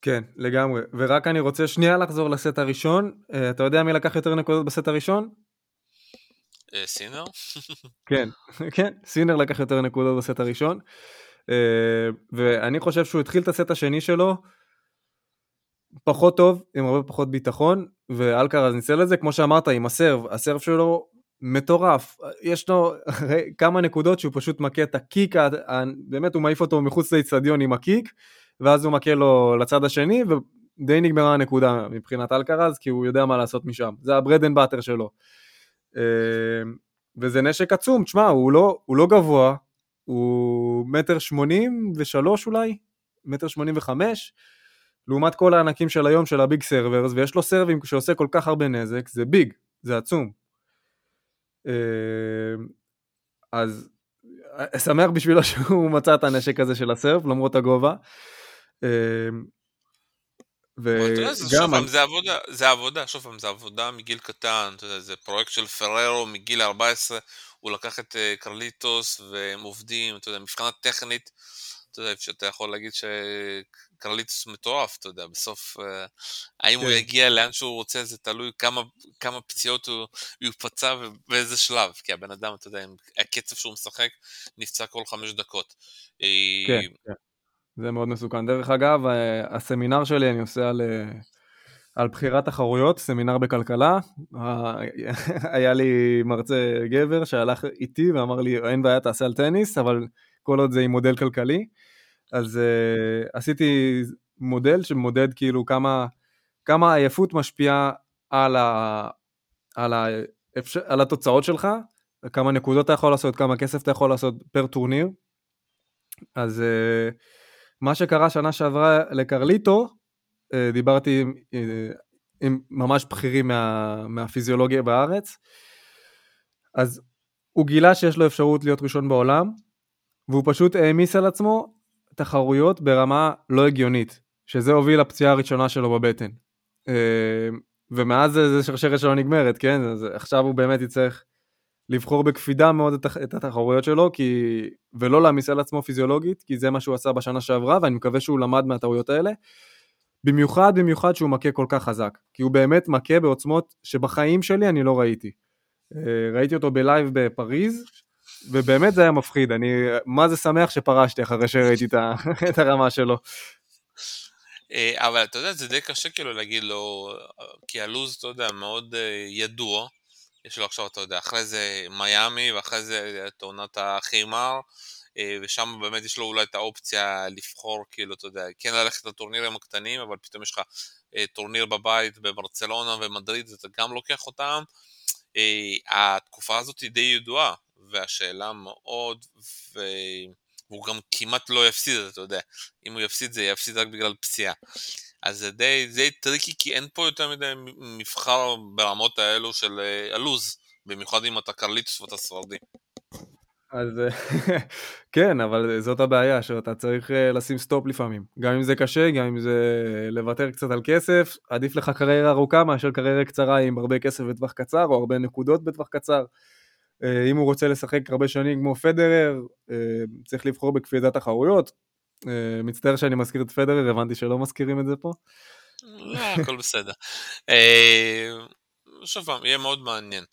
כן, לגמרי. ורק אני רוצה שנייה לחזור לסט הראשון. Uh, אתה יודע מי לקח יותר נקודות בסט הראשון? Uh, סינר? כן, כן, סינר לקח יותר נקודות בסט הראשון. Uh, ואני חושב שהוא התחיל את הסט השני שלו פחות טוב, עם הרבה פחות ביטחון, ואלקרז ניצל את זה, כמו שאמרת, עם ה serve. ה serve שלו מטורף. יש לו כמה נקודות שהוא פשוט מכה את ה kick, באמת הוא מעיף אותו מחוץ לאצטדיון עם ה kick. ואז הוא מכה לו לצד השני, ודי נגמרה הנקודה מבחינת אלקרז, כי הוא יודע מה לעשות משם. זה ה bread and butter שלו. אה, וזה נשק עצום, תשמע, הוא לא, הוא לא גבוה, הוא מטר שמונים ושלוש אולי, מטר שמונים וחמש, לעומת כל הענקים של היום של ה big servers, ויש לו סרבים שעושה כל כך הרבה נזק, זה big, זה עצום. אה, אז אה, שמח בשבילו שהוא מצא את הנשק הזה של ה serve, למרות הגובה. אמ, וגם... זה עבודה, זה עבודה, שוב פעם, זה עבודה מגיל קטן, אתה יודע, זה פרויקט של פררו מגיל 14, הוא לקח את אה, קרליטוס והם עובדים, אתה יודע, מבחינה טכנית, אתה יודע, שאתה יכול להגיד שקרליטוס מטורף, אתה יודע, בסוף, אה, האם הוא כן. יגיע לאן שהוא רוצה, זה תלוי כמה, כמה פציעות הוא יופצע ובאיזה שלב, כי הבן אדם, אתה יודע, הקצב שהוא משחק, נפצע כל חמש דקות. כן, כן. זה מאוד מסוכן. דרך אגב, אה, הסמינר שלי אני עושה על, אה, על בחירת תחרויות, סמינר בכלכלה. היה לי מרצה גבר שהלך איתי ואמר לי, אין בעיה, תעשה על טניס, אבל כל עוד זה עם מודל כלכלי. אז uh, עשיתי מודל שמודד כאילו כמה, כמה עייפות משפיעה על, ה, על, ה, על התוצאות שלך, כמה נקודות אתה יכול לעשות, כמה כסף אתה יכול לעשות פר טורניר. אז uh, מה שקרה שנה שעברה לקרליטו, אה, דיברתי עם, אה, עם ממש בכירים מה, מהפיזיולוגיה בארץ, אז הוא גילה שיש לו אפשרות להיות ראשון בעולם, והוא פשוט העמיס על עצמו תחרויות ברמה לא הגיונית, שזה הוביל לפציעה הראשונה שלו בבטן. אה, ומאז זה שרשרת שלו נגמרת, כן? אז עכשיו הוא באמת יצטרך לבחור בקפידה מאוד את התחרויות שלו, כי... ולא להעמיס על עצמו פיזיולוגית, כי זה מה שהוא עשה בשנה שעברה, ואני מקווה שהוא למד מהטעויות האלה. במיוחד במיוחד שהוא מכה כל כך חזק, כי הוא באמת מכה בעוצמות שבחיים שלי אני לא ראיתי. אה, ראיתי אותו בלייב בפריז, ובאמת זה היה מפחיד, אני מה זה שמח שפרשתי אחרי שראיתי את הרמה שלו. אה, אבל אתה יודע, זה די קשה כאילו להגיד לו, כי הלו"ז, אתה יודע, מאוד אה, ידוע. יש לו עכשיו, אתה יודע, אחרי זה מיאמי, ואחרי זה את עונת החימר, אה, ושם באמת יש לו אולי את האופציה לבחור, כאילו, אתה יודע, כן ללכת לטורנירים הקטנים, אבל פתאום יש לך טורניר בבית בברצלונה ומדריד, אתה גם לוקח אותם. התקופה הזאת היא די ידועה, והשאלה מאוד, ו... והוא גם כמעט לא יפסיד, אתה יודע. אם הוא יפסיד זה יפסיד רק בגלל פציעה. אז זה די, די tricky, כי אין פה יותר מדי מבחר ברמות האלו של אה, הלוז, במיוחד אם אתה קרליטוס ואתה ספרדי. אז כן, אבל זאת הבעיה, שאתה צריך אה, לשים stop לפעמים. גם אם זה קשה, גם אם זה לוותר קצת על כסף, עדיף לך קריירה ארוכה מאשר קריירה קצרה עם הרבה כסף בטווח קצר, או הרבה נקודות בטווח קצר. אה, אם הוא רוצה לשחק הרבה שנים כמו פדרר, אה, צריך לבחור בקפידת תחרויות. אה, מצטער שאני מזכיר את פדרר, הבנתי שלא מזכירים את זה פה. לא, הכל בסדר. שוב פעם, יהיה מאוד מעניין.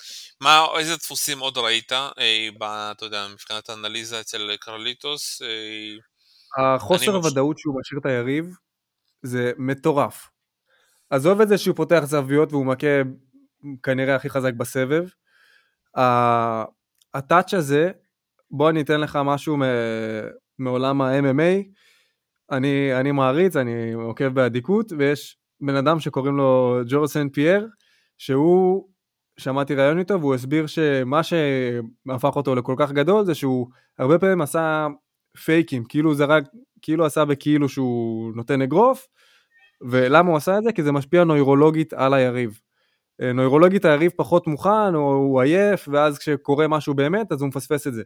מה, איזה דפוסים עוד ראית, אתה יודע, מבחינת האנליזה אצל קרליטוס? החוסר ודאות שהוא משאיר את היריב, זה מטורף. עזוב את זה שהוא פותח זוויות והוא מכה כנראה הכי חזק בסבב, הטאץ' הזה, בוא אני אתן לך משהו מעולם ה-MMA, אני, אני מעריץ, אני עוקב באדיקות, ויש בן אדם שקוראים לו ג'ורו סן פייר, שהוא, שמעתי ראיון איתו, והוא הסביר שמה שהפך אותו לכל כך גדול זה שהוא הרבה פעמים עשה פייקים, כאילו זרק, כאילו עשה בכאילו שהוא נותן אגרוף, ולמה הוא עשה את זה? כי זה משפיע נוירולוגית על היריב. אה, נוירולוגית היריב פחות מוכן, או הוא עייף, ואז כשקורה משהו באמת, אז הוא מפספס את זה.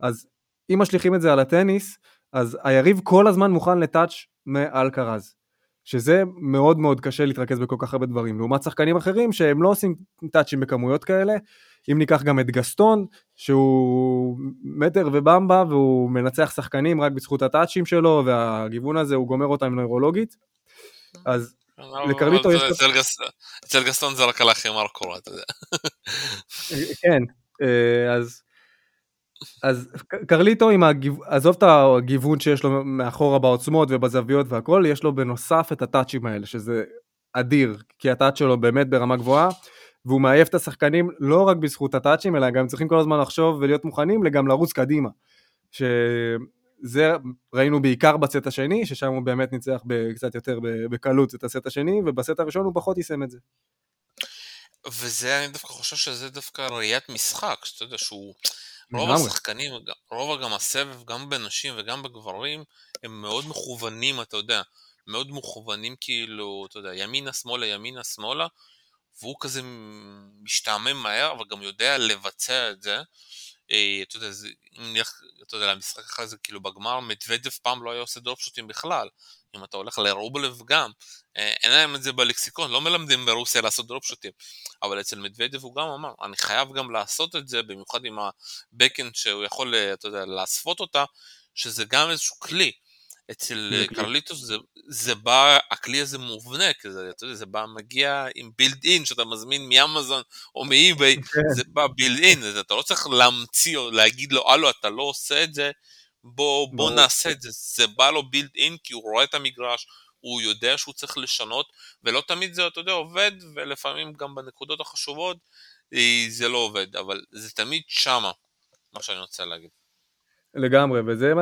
אז אם משליכים את זה על הטניס, אז היריב כל הזמן מוכן לטאץ' מאלקרז. שזה מאוד מאוד קשה להתרכז בכל כך הרבה דברים. לעומת שחקנים אחרים שהם לא עושים טאצ'ים בכמויות כאלה. אם ניקח גם את גסטון, שהוא מטר ובמבה, והוא מנצח שחקנים רק בזכות הטאצ'ים שלו, והגיוון הזה הוא גומר אותם נוירולוגית. אז לקרליטו יש... אצל גסטון זה רק על החימר קורה, אתה יודע. כן, אה, אז... אז קרליטו עם הגיוון, עזוב את הגיוון שיש לו מאחורה בעוצמות ובזוויות והכל, יש לו בנוסף את הטאצ'ים האלה, שזה אדיר, כי הטאצ' שלו באמת ברמה גבוהה, והוא מעייף את השחקנים לא רק בזכות הטאצ'ים, אלא גם צריכים כל הזמן לחשוב ולהיות מוכנים לגם לרוץ קדימה. ש... זה ראינו בעיקר בסט השני, ששם הוא באמת ניצח קצת יותר בקלות את הסט השני, ובסט הראשון הוא פחות יישם את זה. וזה, אני דווקא חושב שזה דווקא ראיית משחק, שאתה יודע שהוא... רוב השחקנים, רוב גם הסבב, גם בנשים וגם בגברים, הם מאוד מכוונים, אתה יודע, מאוד מכוונים כאילו, אתה יודע, ימינה שמאלה, ימינה שמאלה, והוא כזה משתעמם מהר, אבל גם יודע לבצע את זה. אה, אתה יודע, אם נלך, אתה יודע, למשחק אחר זה כאילו בגמר, מדוודב פעם לא היה עושה דרופשוטים בכלל. אם אתה הולך לרובלב גם, אה, אין להם את זה בלקסיקון, לא מלמדים ברוסיה לעשות דרופשוטים. אבל אצל מדוודב הוא גם אמר, אני חייב גם לעשות את זה, במיוחד עם הבקאנד שהוא יכול, אה, אתה יודע, להסוות אותה, שזה גם איזשהו כלי. אצל אה, קרליטוס זה, זה בא, הכלי הזה מובנה, כי זה, אתה יודע, זה בא, מגיע עם בילד אין, שאתה מזמין מאמזון או מאי-ביי, כן. זה בא בילד אין, אתה לא צריך להמציא או להגיד לו, הלו, אתה לא עושה את זה, בוא, בוא נעשה את זה, זה בא לו בילד אין, כי הוא רואה את המגרש, הוא יודע שהוא צריך לשנות, ולא תמיד זה, אתה יודע, עובד, ולפעמים גם בנקודות החשובות אה, זה לא עובד, אבל זה תמיד שמה, מה שאני רוצה להגיד. לגמרי, וזה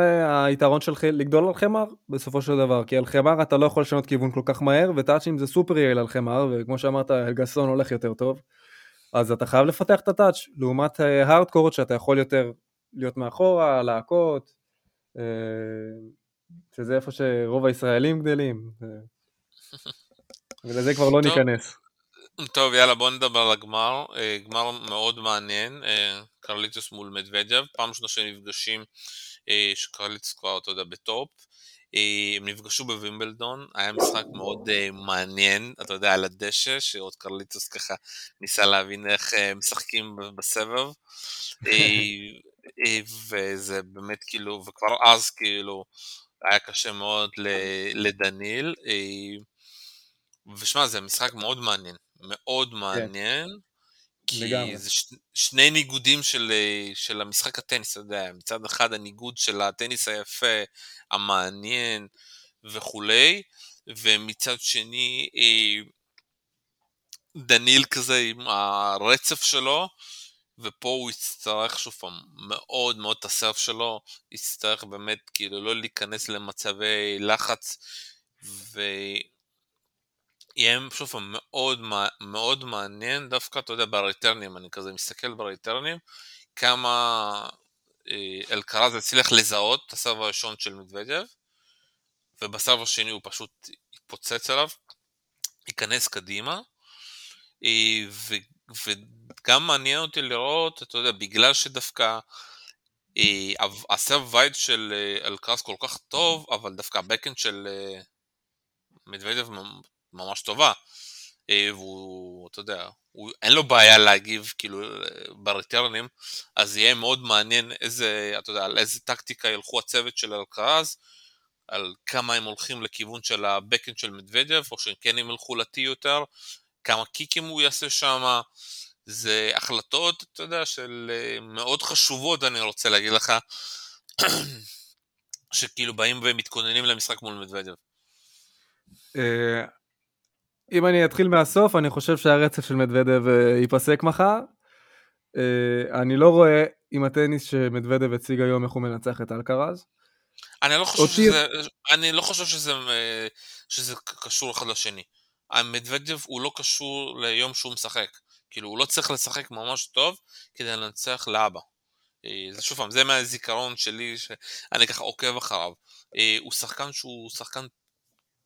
היתרון של לגדול על חמר בסופו של דבר, כי על חמר אתה לא יכול לשנות כיוון כל כך מהר, וטאצ'ים זה סופר יעיל על חמר, וכמו שאמרת, אלגסון הולך יותר טוב, אז אתה חייב לפתח את הטאצ' לעומת הארדקורד אה, שאתה יכול יותר להיות מאחורה, להכות, אה, שזה איפה שרוב הישראלים גדלים, ולזה כבר לא ניכנס. טוב, יאללה, בוא נדבר על הגמר. אה, גמר מאוד מעניין, אה, קרליטוס מול מדוודג'ב, פעם ראשונה שהם נפגשים, אה, שקרליטוס כבר, אתה יודע, בטופ. הם נפגשו בווימבלדון, היה משחק מאוד מעניין, אתה יודע, על הדשא, שעוד קרליטוס ככה ניסה להבין איך משחקים בסבב. וזה באמת כאילו, וכבר אז כאילו היה קשה מאוד לדניל. ושמע, זה משחק מאוד מעניין. מאוד כן. מעניין. כי לגמרי. זה ש... שני ניגודים של, אה, של המשחק הטניס, אתה יודע, מצד אחד הניגוד של הטניס היפה, המעניין וכולי, ומצד שני אה, דניל כזה עם הרצף שלו, ופה הוא יצטרך שוב פעם מאוד מאוד את הסרף שלו, יצטרך באמת כאילו לא להיכנס למצבי לחץ, ויהיה שוב פעם מאוד, מאוד מעניין, דווקא אתה יודע בריטרנים, אני כזה מסתכל בריטרנים, כמה אה, אלקרז הצליח לזהות את ה serve הראשון של מדוודב, וב serve השני הוא פשוט יתפוצץ עליו, ייכנס קדימה, אה, ו, וגם מעניין אותי לראות, אתה יודע, בגלל שדווקא אה, ה serve wide של אלקרס כל כך טוב, אבל דווקא ה backhand של מדוודב ממש טובה. והוא, אתה יודע, הוא, אין לו בעיה להגיב כאילו בריטרנים, אז יהיה מאוד מעניין איזה, אתה יודע, על איזה טקטיקה ילכו הצוות של אלקרז, על כמה הם הולכים לכיוון של הבקאנד של מדוודב, או שהם כן הם ילכו לטי יותר, כמה קיקים הוא יעשה שם, זה החלטות, אתה יודע, של אה, מאוד חשובות, אני רוצה להגיד לך, שכאילו באים ומתכוננים למשחק מול מדוודב. אה, אם אני אתחיל מהסוף, אני חושב שהרצף של מדוודב אה, ייפסק מחר. אני לא רואה עם הטניס שמדוודב הציג היום איך הוא מנצח את אלקרז. אני לא חושב, שזה, אני לא חושב שזה, שזה קשור אחד לשני. המדוודב הוא לא קשור ליום שהוא משחק. כאילו, הוא לא צריך לשחק ממש טוב כדי לנצח לאבא. אה, זה שוב פעם, זה מהזיכרון שלי, שאני ככה עוקב אחריו. אה, הוא שחקן שהוא שחקן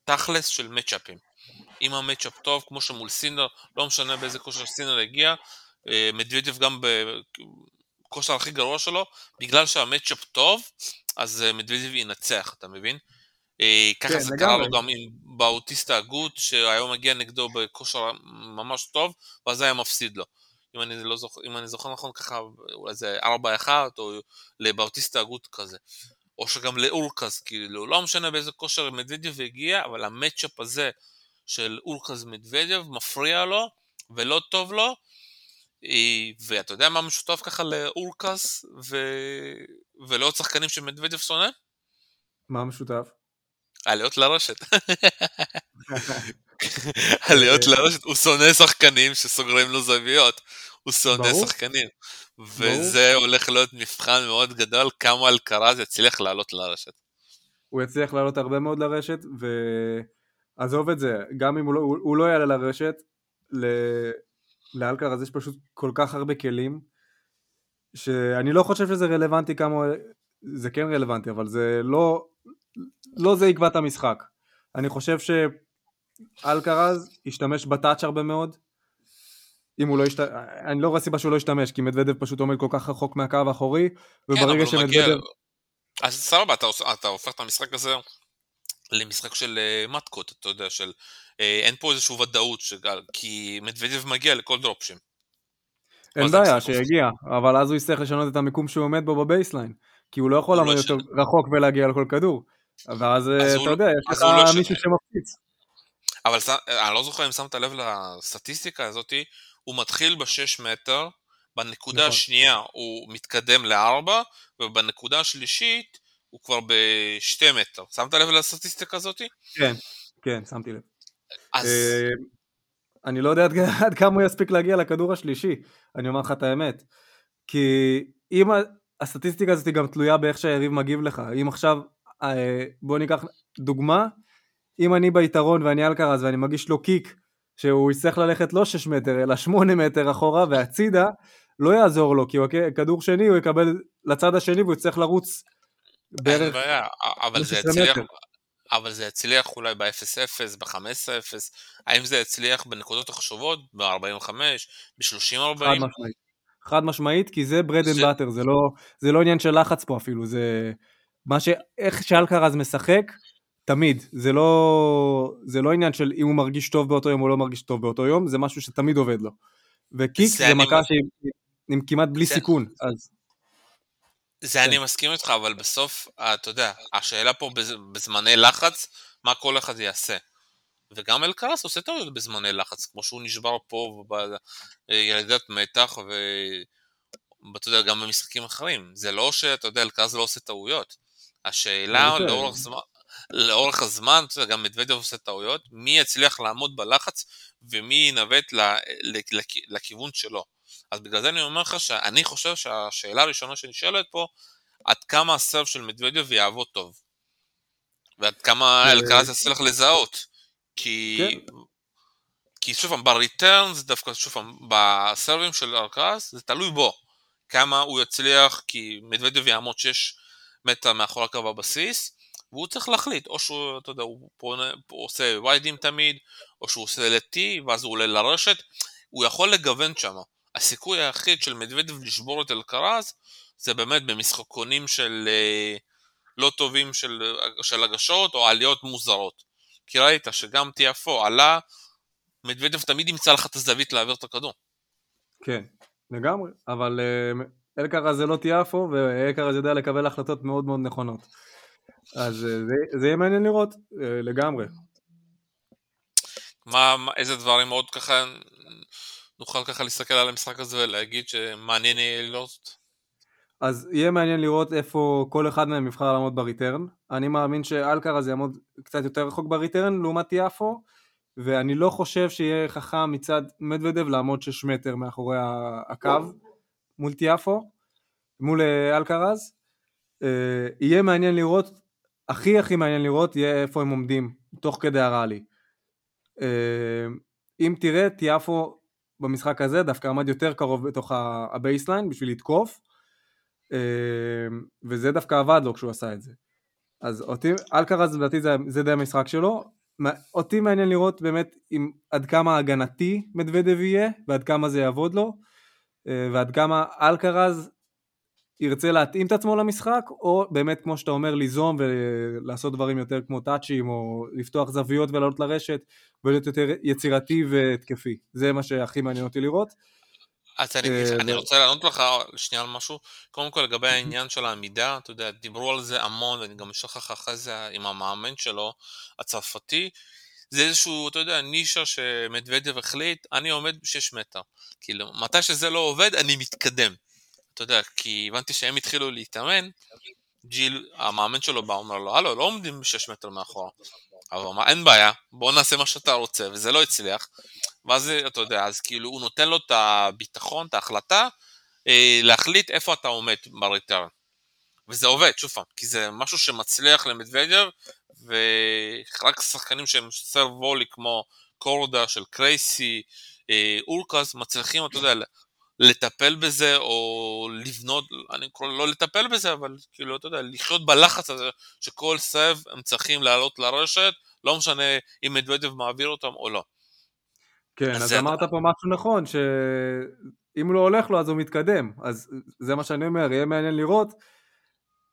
תכלס של מצ'אפים. אם המצ'אפ טוב, כמו שמול סינר, לא משנה באיזה כושר סינר הגיע, אה, מדוודב גם בכושר הכי גרוע שלו, בגלל שהמצ'אפ טוב, אז מדוודב ינצח, אתה מבין? אה, ככה כן, זה קרה לו גם עם באוטיסטה הגות, שהיום מגיע נגדו בכושר ממש טוב, ואז היה מפסיד לו. אם אני, לא זוכר, אם אני זוכר נכון ככה, אולי זה 4-1 או לבאוטיסטה הגות כזה. או שגם לאורקז, כאילו, לא משנה באיזה כושר מדוודיו הגיע, אבל המצ'אפ הזה של אורקז מדוודיו מפריע לו ולא טוב לו, אה, ואתה יודע מה משותף ככה לאורקס ו... ולעוד שחקנים שמדוודיו שונא? מה משותף? עליות לרשת. עליות לרשת, הוא שונא שחקנים שסוגרים לו זוויות, הוא שונא שחקנים. וזה הולך להיות מבחן מאוד גדול כמה אלקרז יצליח לעלות לרשת. הוא יצליח לעלות הרבה מאוד לרשת, ועזוב את זה, גם אם הוא לא, הוא לא יעלה לרשת, ל... לאלקרז יש פשוט כל כך הרבה כלים, שאני לא חושב שזה רלוונטי כמה, זה כן רלוונטי, אבל זה לא, לא זה יקבע את המשחק. אני חושב שאלקרז ישתמש בטאץ' הרבה מאוד. אם הוא לא ישתמש, אני לא רואה סיבה שהוא לא ישתמש, כי מדוודב פשוט עומד כל כך רחוק מהקו האחורי, וברגע כן, שמדוודב... אז סבבה, אתה, אתה הופך את המשחק הזה למשחק של uh, מתקות, אתה יודע, של... Uh, אין פה איזושהי ודאות, שגל, כי מדוודב מגיע לכל דרופשים. אין בעיה, שיגיע, אבל אז הוא יצטרך לשנות את המיקום שהוא עומד בו ב baseline, כי הוא לא יכול לעמוד לא יותר רחוק ולהגיע לכל כדור. ואז אה, אתה לא- יודע, יש לך לא מישהו שמפציץ. אבל אני לא זוכר אם שמת לב לסטטיסטיקה הזאתי, הוא מתחיל ב-6 מטר, בנקודה נכון. השנייה הוא מתקדם ל-4, ובנקודה השלישית הוא כבר ב-2 מטר. שמת לב לסטטיסטיקה הזאתי? כן, כן, שמתי לב. אז... אה, אני לא יודע עד, עד כמה הוא יספיק להגיע לכדור השלישי, אני אומר לך את האמת. כי אם הסטטיסטיקה הזאת גם תלויה באיך שהיריב מגיב לך. אם עכשיו אה, בוא ניקח דוגמה, אם אני ביתרון ואני אלקרז ואני מגיש לו קיק שהוא יצטרך ללכת לא 6 מטר אלא 8 מטר אחורה והצידה, לא יעזור לו, כי כדור שני הוא יקבל לצד השני והוא יצטרך לרוץ בערך... אין בעיה, אבל זה יצליח, אבל זה יצליח אולי ב-0-0, ב-15-0, האם זה יצליח בנקודות החשובות, ב-45, ב-30-40? חד משמעית. חד משמעית, כי זה bread and butter, זה לא, עניין של לחץ פה אפילו, זה... מה ש... איך שאלקרז משחק, תמיד. זה לא, זה לא עניין של אם הוא מרגיש טוב באותו יום או לא מרגיש טוב באותו יום, זה משהו שתמיד עובד לו. ו kick זה, זה מכה שהיא עם כמעט בלי זה... סיכון, אז... זה כן. אני מסכים איתך, אבל בסוף, אתה יודע, השאלה פה בזמני לחץ, מה כל אחד יעשה. וגם אלקרס עושה טעויות בזמני לחץ, כמו שהוא נשבר פה בירידת מתח, ואתה יודע, גם במשחקים אחרים. זה לא שאתה יודע, אלקרס לא עושה טעויות. השאלה לאורך זמן, לאורך הזמן, גם מדוודב עושה טעויות, מי יצליח לעמוד בלחץ ומי ינווט לכיוון שלו. אז בגלל זה אני אומר לך שאני חושב שהשאלה הראשונה שנשאלת פה, עד כמה הסרב של מדוודב יעבוד טוב. ועד כמה אה, אלקרס יצליח לזהות. כי... כן. כי שוב פעם, בריטרן זה דווקא, שוב פעם, בסרבים של אלקרס זה תלוי בו. כמה הוא יצליח, כי מדוודב יעמוד 6 מטר מאחורי הקו הבסיס, והוא צריך להחליט, או שהוא, אתה יודע, הוא, פונה, הוא עושה ויידים תמיד, או שהוא עושה לטי, ואז הוא עולה לרשת, הוא יכול לגוון שם. הסיכוי היחיד של מדוודב לשבור את אלקרז, זה באמת במשחקונים של אה, לא טובים של, של הגשות, או עליות מוזרות. כי ראית שגם טיאפו עלה, מדוודב תמיד ימצא לך את הזווית להעביר את הכדור. כן, לגמרי, אבל אה, אלקרז זה לא טיאפו, ואלקרז יודע לקבל החלטות מאוד מאוד נכונות. אז אה, זה, זה יהיה מעניין לראות, אה, לגמרי. מה, איזה דברים עוד ככה נוכל ככה להסתכל על המשחק הזה ולהגיד שמעניין יהיה לראות? אז יהיה מעניין לראות איפה כל אחד מהם יבחר לעמוד בריטרן. אני מאמין שאלקרז יעמוד קצת יותר רחוק בריטרן לעומת יפו, ואני לא חושב שיהיה חכם מצד מדוודב לעמוד 6 מטר מאחורי הקו מול טיאפו, מול אה, אלקרז. יהיה מעניין לראות הכי הכי מעניין לראות יהיה איפה הם עומדים תוך כדי ה rally. אה, אם תראה, טיאפו במשחק הזה דווקא עמד יותר קרוב בתוך ה baseline בשביל לתקוף, אה, וזה דווקא עבד לו כשהוא עשה את זה. אז אותי, אלקרז לדעתי זה, זה די המשחק שלו. אותי מעניין לראות באמת עם עד כמה הגנתי מדוודב יהיה, ועד כמה זה יעבוד לו, אה, ועד כמה אלקרז ירצה להתאים את עצמו למשחק, או באמת כמו שאתה אומר ליזום ולעשות דברים יותר כמו טאצ'ים, או לפתוח זוויות ולעלות לרשת, ולהיות יותר יצירתי והתקפי. זה מה שהכי מעניין אותי לראות. אז אני, אה, אני רוצה לענות לך שנייה על משהו. קודם כל לגבי העניין של העמידה, אתה יודע, דיברו על זה המון, ואני גם אשלח לך אחרי זה עם המאמן שלו, הצרפתי. זה איזשהו, אתה יודע, נישה שמדוודב החליט, אני עומד ב-6 מטר. כאילו, מתי שזה לא עובד, אני מתקדם. אתה יודע, כי הבנתי שהם התחילו להתאמן, ג'יל, המאמן שלו בא, אומר לו, הלו, לא עומדים 6 מטר מאחורה. אבל אמר, אין בעיה, בוא נעשה מה שאתה רוצה, וזה לא הצליח. ואז, אתה יודע, אז כאילו הוא נותן לו את הביטחון, את ההחלטה, אה, להחליט איפה אתה עומד בריטרן. וזה עובד, שוב פעם, כי זה משהו שמצליח למדוודיו, ורק שחקנים שהם סרב וולי כמו קורדה של קרייסי, אה, אורקס, מצליחים, אתה יודע, לטפל בזה או לבנות, אני קורא לא לטפל בזה, אבל כאילו, אתה יודע, לחיות בלחץ הזה שכל סב הם צריכים לעלות לרשת, לא משנה אם מדוודב מעביר אותם או לא. כן, אז, אז אמרת פה משהו נכון, שאם לא הולך לו אז הוא מתקדם, אז זה מה שאני אומר, יהיה מעניין לראות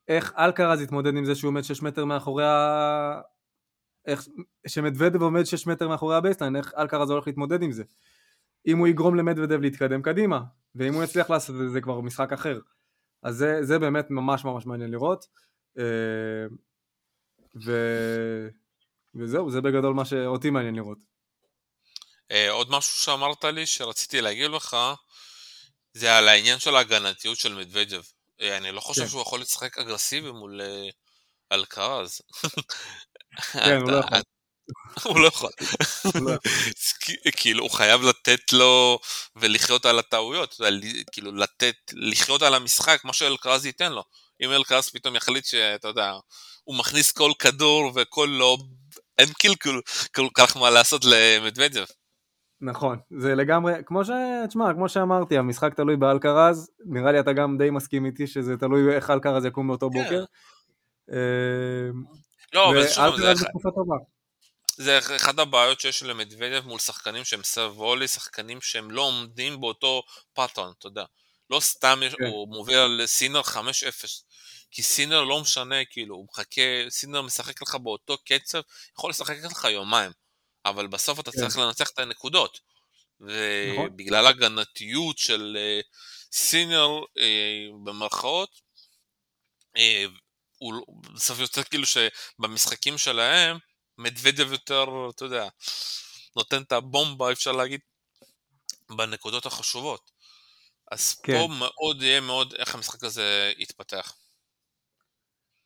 איך אלקרז יתמודד עם זה שהוא עומד 6 מטר מאחורי ה... איך שמדוודב עומד 6 מטר מאחורי ה baseline, איך אלקרז הולך להתמודד עם זה. אם הוא יגרום למדוודב להתקדם קדימה, ואם הוא יצליח לעשות את זה, זה כבר משחק אחר. אז זה, זה באמת ממש ממש מעניין לראות. אה, ו... וזהו, זה בגדול מה שאותי מעניין לראות. אה, עוד משהו שאמרת לי שרציתי להגיד לך, זה על העניין של ההגנתיות של מדוודב. אה, אני לא חושב כן. שהוא יכול לשחק אגרסיבי מול אלקרז. כן, הוא לא יכול. הוא לא יכול. כאילו, הוא חייב לתת לו ולחיות על הטעויות, כאילו, לתת, לחיות על המשחק, מה שאלקרז ייתן לו. אם אלקרז פתאום יחליט שאתה יודע, הוא מכניס כל כדור וכל לוב, אין כאילו כל כך מה לעשות למדוודב. נכון, זה לגמרי, כמו ש... תשמע, כמו שאמרתי, המשחק תלוי באלקרז, נראה לי אתה גם די מסכים איתי שזה תלוי איך אלקרז יקום באותו כן. בוקר. אה, לא, אבל שוב, זה... זה אחד הבעיות שיש למדוודב מול שחקנים שהם serve volley, שחקנים שהם לא עומדים באותו pattern, אתה יודע. לא סתם כן. הוא מוביל על סינר 5-0. כי סינר לא משנה, כאילו, הוא מחכה, סינר משחק לך באותו קצב, יכול לשחק לך יומיים, אבל בסוף אתה כן. צריך לנצח את הנקודות. ובגלל נכון. הגנתיות של אה, סינר, uh, במרכאות, uh, הוא בסוף יוצא כאילו שבמשחקים שלהם, מדוודב יותר, אתה יודע, נותן את הבומבה, אפשר להגיד, בנקודות החשובות. אז כן. פה מאוד יהיה מאוד איך המשחק הזה יתפתח.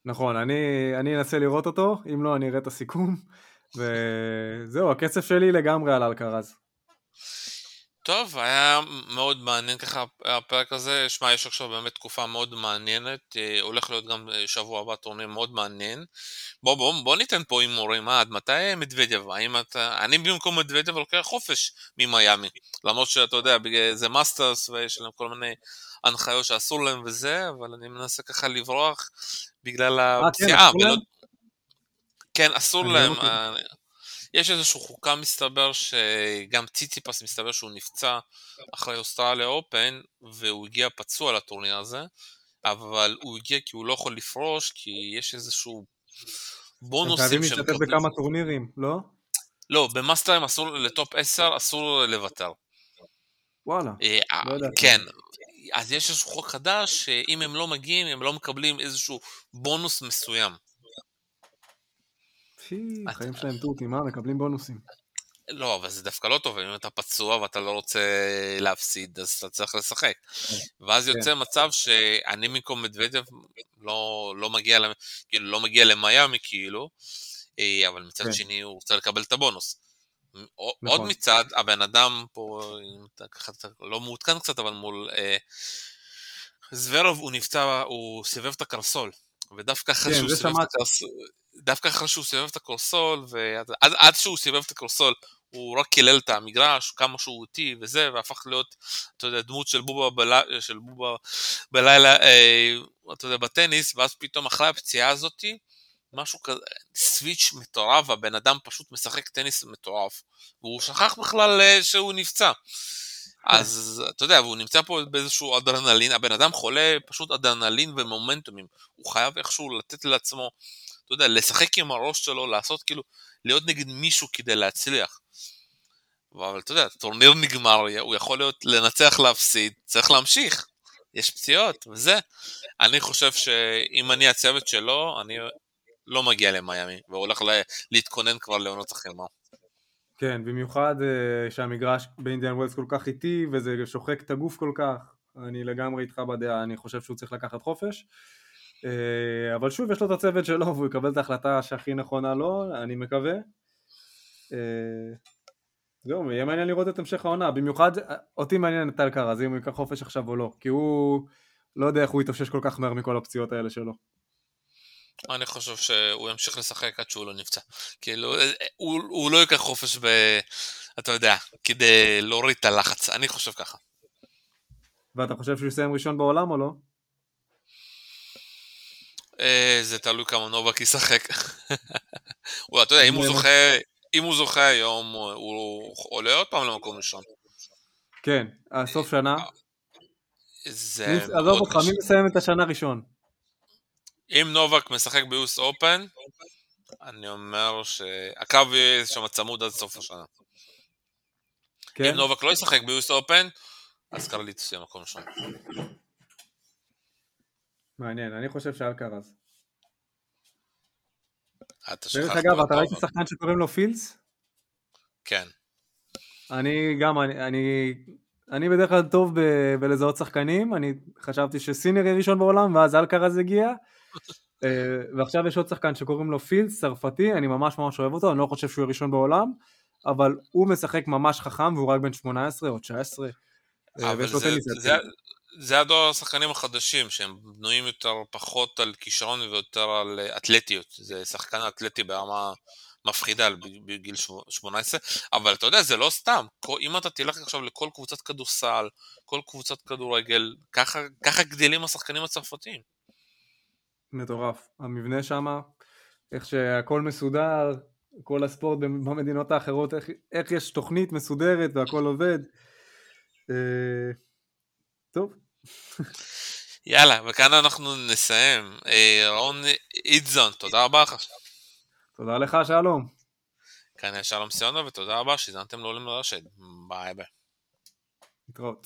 נכון, אני, אני אנסה לראות אותו, אם לא אני אראה את הסיכום, וזהו, הקצב שלי לגמרי על אלקרז. טוב, היה מאוד מעניין ככה הפרק הזה, שמע, יש עכשיו באמת תקופה מאוד מעניינת, אה, הולך להיות גם אה, שבוע הבא טורניר מאוד מעניין. בוא, בוא, בוא ניתן פה הימורים, עד מתי מדוודייב? האם אתה... אני במקום מדוודייב לוקח חופש ממיאמי, למרות שאתה יודע, זה Masters ויש להם כל מיני הנחיות שאסור להם וזה, אבל אני מנסה ככה לברוח בגלל אה, כן, הפציעה. כן. כן, אסור להם. יש איזושהי חוקה מסתבר שגם ציציפס מסתבר שהוא נפצע אחרי אוסטרליה אופן והוא הגיע פצוע לטורניר הזה אבל הוא הגיע כי הוא לא יכול לפרוש כי יש איזשהו בונוסים שהם חייבים להשתתף בכמה טורנירים, לא? לא, במאסטרים אסור, לטופ 10 אסור לוותר. וואלה, אה, לא יודע. כן, אז יש איזשהו חוק חדש שאם הם לא מגיעים הם לא מקבלים איזשהו בונוס מסוים. החיים שלהם תותים, מה? מקבלים בונוסים. לא, אבל זה דווקא לא טוב, אם אתה פצוע ואתה לא רוצה להפסיד, אז אתה צריך לשחק. כן. ואז כן. יוצא מצב שאני במקום מדוודב לא, לא, מגיע, כאילו, לא מגיע למיאמי כאילו, אה, אבל מצד כן. שני הוא רוצה לקבל את הבונוס. נכון. עוד מצד, הבן אדם פה, אתה ככה לא מעודכן קצת, אבל מול אה, זוורוב הוא נפצע, הוא סיבב את הקרסול. ודווקא אחרי כן, שהוא סיבב את הקרסול, דווקא אחרי שהוא סיבב את הקורסול, ועד עד שהוא סיבב את הקורסול, הוא רק קילל את המגרש, כמה שהוא איטי וזה, והפך להיות, אתה יודע, דמות של בובה, בלילה, של בובה בלילה, אה, אתה יודע, בטניס, ואז פתאום אחרי הפציעה הזאתי, משהו כזה, סוויץ' מטורף, הבן אדם פשוט משחק טניס מטורף, והוא שכח בכלל אה, שהוא נפצע. אז אתה יודע, והוא נמצא פה באיזשהו אדרנלין, הבן אדם חולה פשוט אדרנלין ומומנטומים, הוא חייב איכשהו לתת לעצמו אתה יודע, לשחק עם הראש שלו, לעשות כאילו, להיות נגד מישהו כדי להצליח. אבל אתה יודע, טורניר נגמר, הוא יכול להיות לנצח, להפסיד, צריך להמשיך. יש פציעות, וזה. אני חושב שאם אני הצוות שלו, אני לא מגיע למיאמי, והולך לה, להתכונן כבר לעונות החלמה. כן, במיוחד uh, שהמגרש באינדיאן ווילס כל כך איטי, וזה שוחק את הגוף כל כך. אני לגמרי איתך בדעה, אני חושב שהוא צריך לקחת חופש. אה, אבל שוב, יש לו את הצוות שלו והוא יקבל את ההחלטה שהכי נכונה לו, אני מקווה. אה, זהו, יהיה מעניין לראות את המשך העונה, במיוחד אותי מעניין את טל קרז, אם הוא ייקח חופש עכשיו או לא, כי הוא לא יודע איך הוא יתאושש כל כך מהר מכל הפציעות האלה שלו. אני חושב שהוא ימשיך לשחק עד שהוא לא נפצע. כאילו, הוא, הוא לא ייקח חופש ב... אתה יודע, כדי להוריד את הלחץ, אני חושב ככה. ואתה חושב שהוא יסיים ראשון בעולם או לא? אה, זה תלוי כמה נובק ישחק. אתה יודע, אם הוא זוכה, אם הוא זוכה היום, הוא עולה עוד פעם למקום ראשון. כן, הסוף שנה. זה... עזוב אותך, מי מסיים את השנה ראשון? אם נובק משחק ביוס אופן, אני אומר שהקו יהיה שם צמוד עד סוף השנה. כן? אם נובק לא ישחק ביוס אופן, אז קרליטוס יהיה מקום ראשון. מעניין, אני חושב שאלקרז. דרך אגב, אתה ראית שחקן שקוראים לו פילס? כן. אני גם, אני, אני, אני בדרך כלל טוב ב, בלזהות שחקנים, אני חשבתי שסינר יהיה ראשון בעולם, ואז אלקרז הגיע, אה, ועכשיו יש עוד שחקן שקוראים לו פילס, צרפתי, אני ממש ממש אוהב אותו, אני לא חושב שהוא יהיה ראשון בעולם, אבל הוא משחק ממש חכם, והוא רק בן 18 או 19. אה, אבל זה, זה, זה הדור השחקנים החדשים, שהם בנויים יותר פחות על כישרון ויותר על אתלטיות. זה שחקן אתלטי ברמה מפחידה בגיל 18, אבל אתה יודע, זה לא סתם. אם אתה תלך עכשיו לכל קבוצת כדורסל, כל קבוצת כדורגל, ככה, ככה גדלים השחקנים הצרפתיים. מטורף. המבנה שם, איך שהכל מסודר, כל הספורט במדינות האחרות, איך, איך יש תוכנית מסודרת והכל עובד. אה, טוב, יאללה, וכאן אנחנו נסיים. אה, רון אידזון, תודה רבה לך. תודה לך, שלום. כאן היה שלום סיונו, ותודה רבה שהזנתם לעולים לרשת. ביי ביי. להתראות.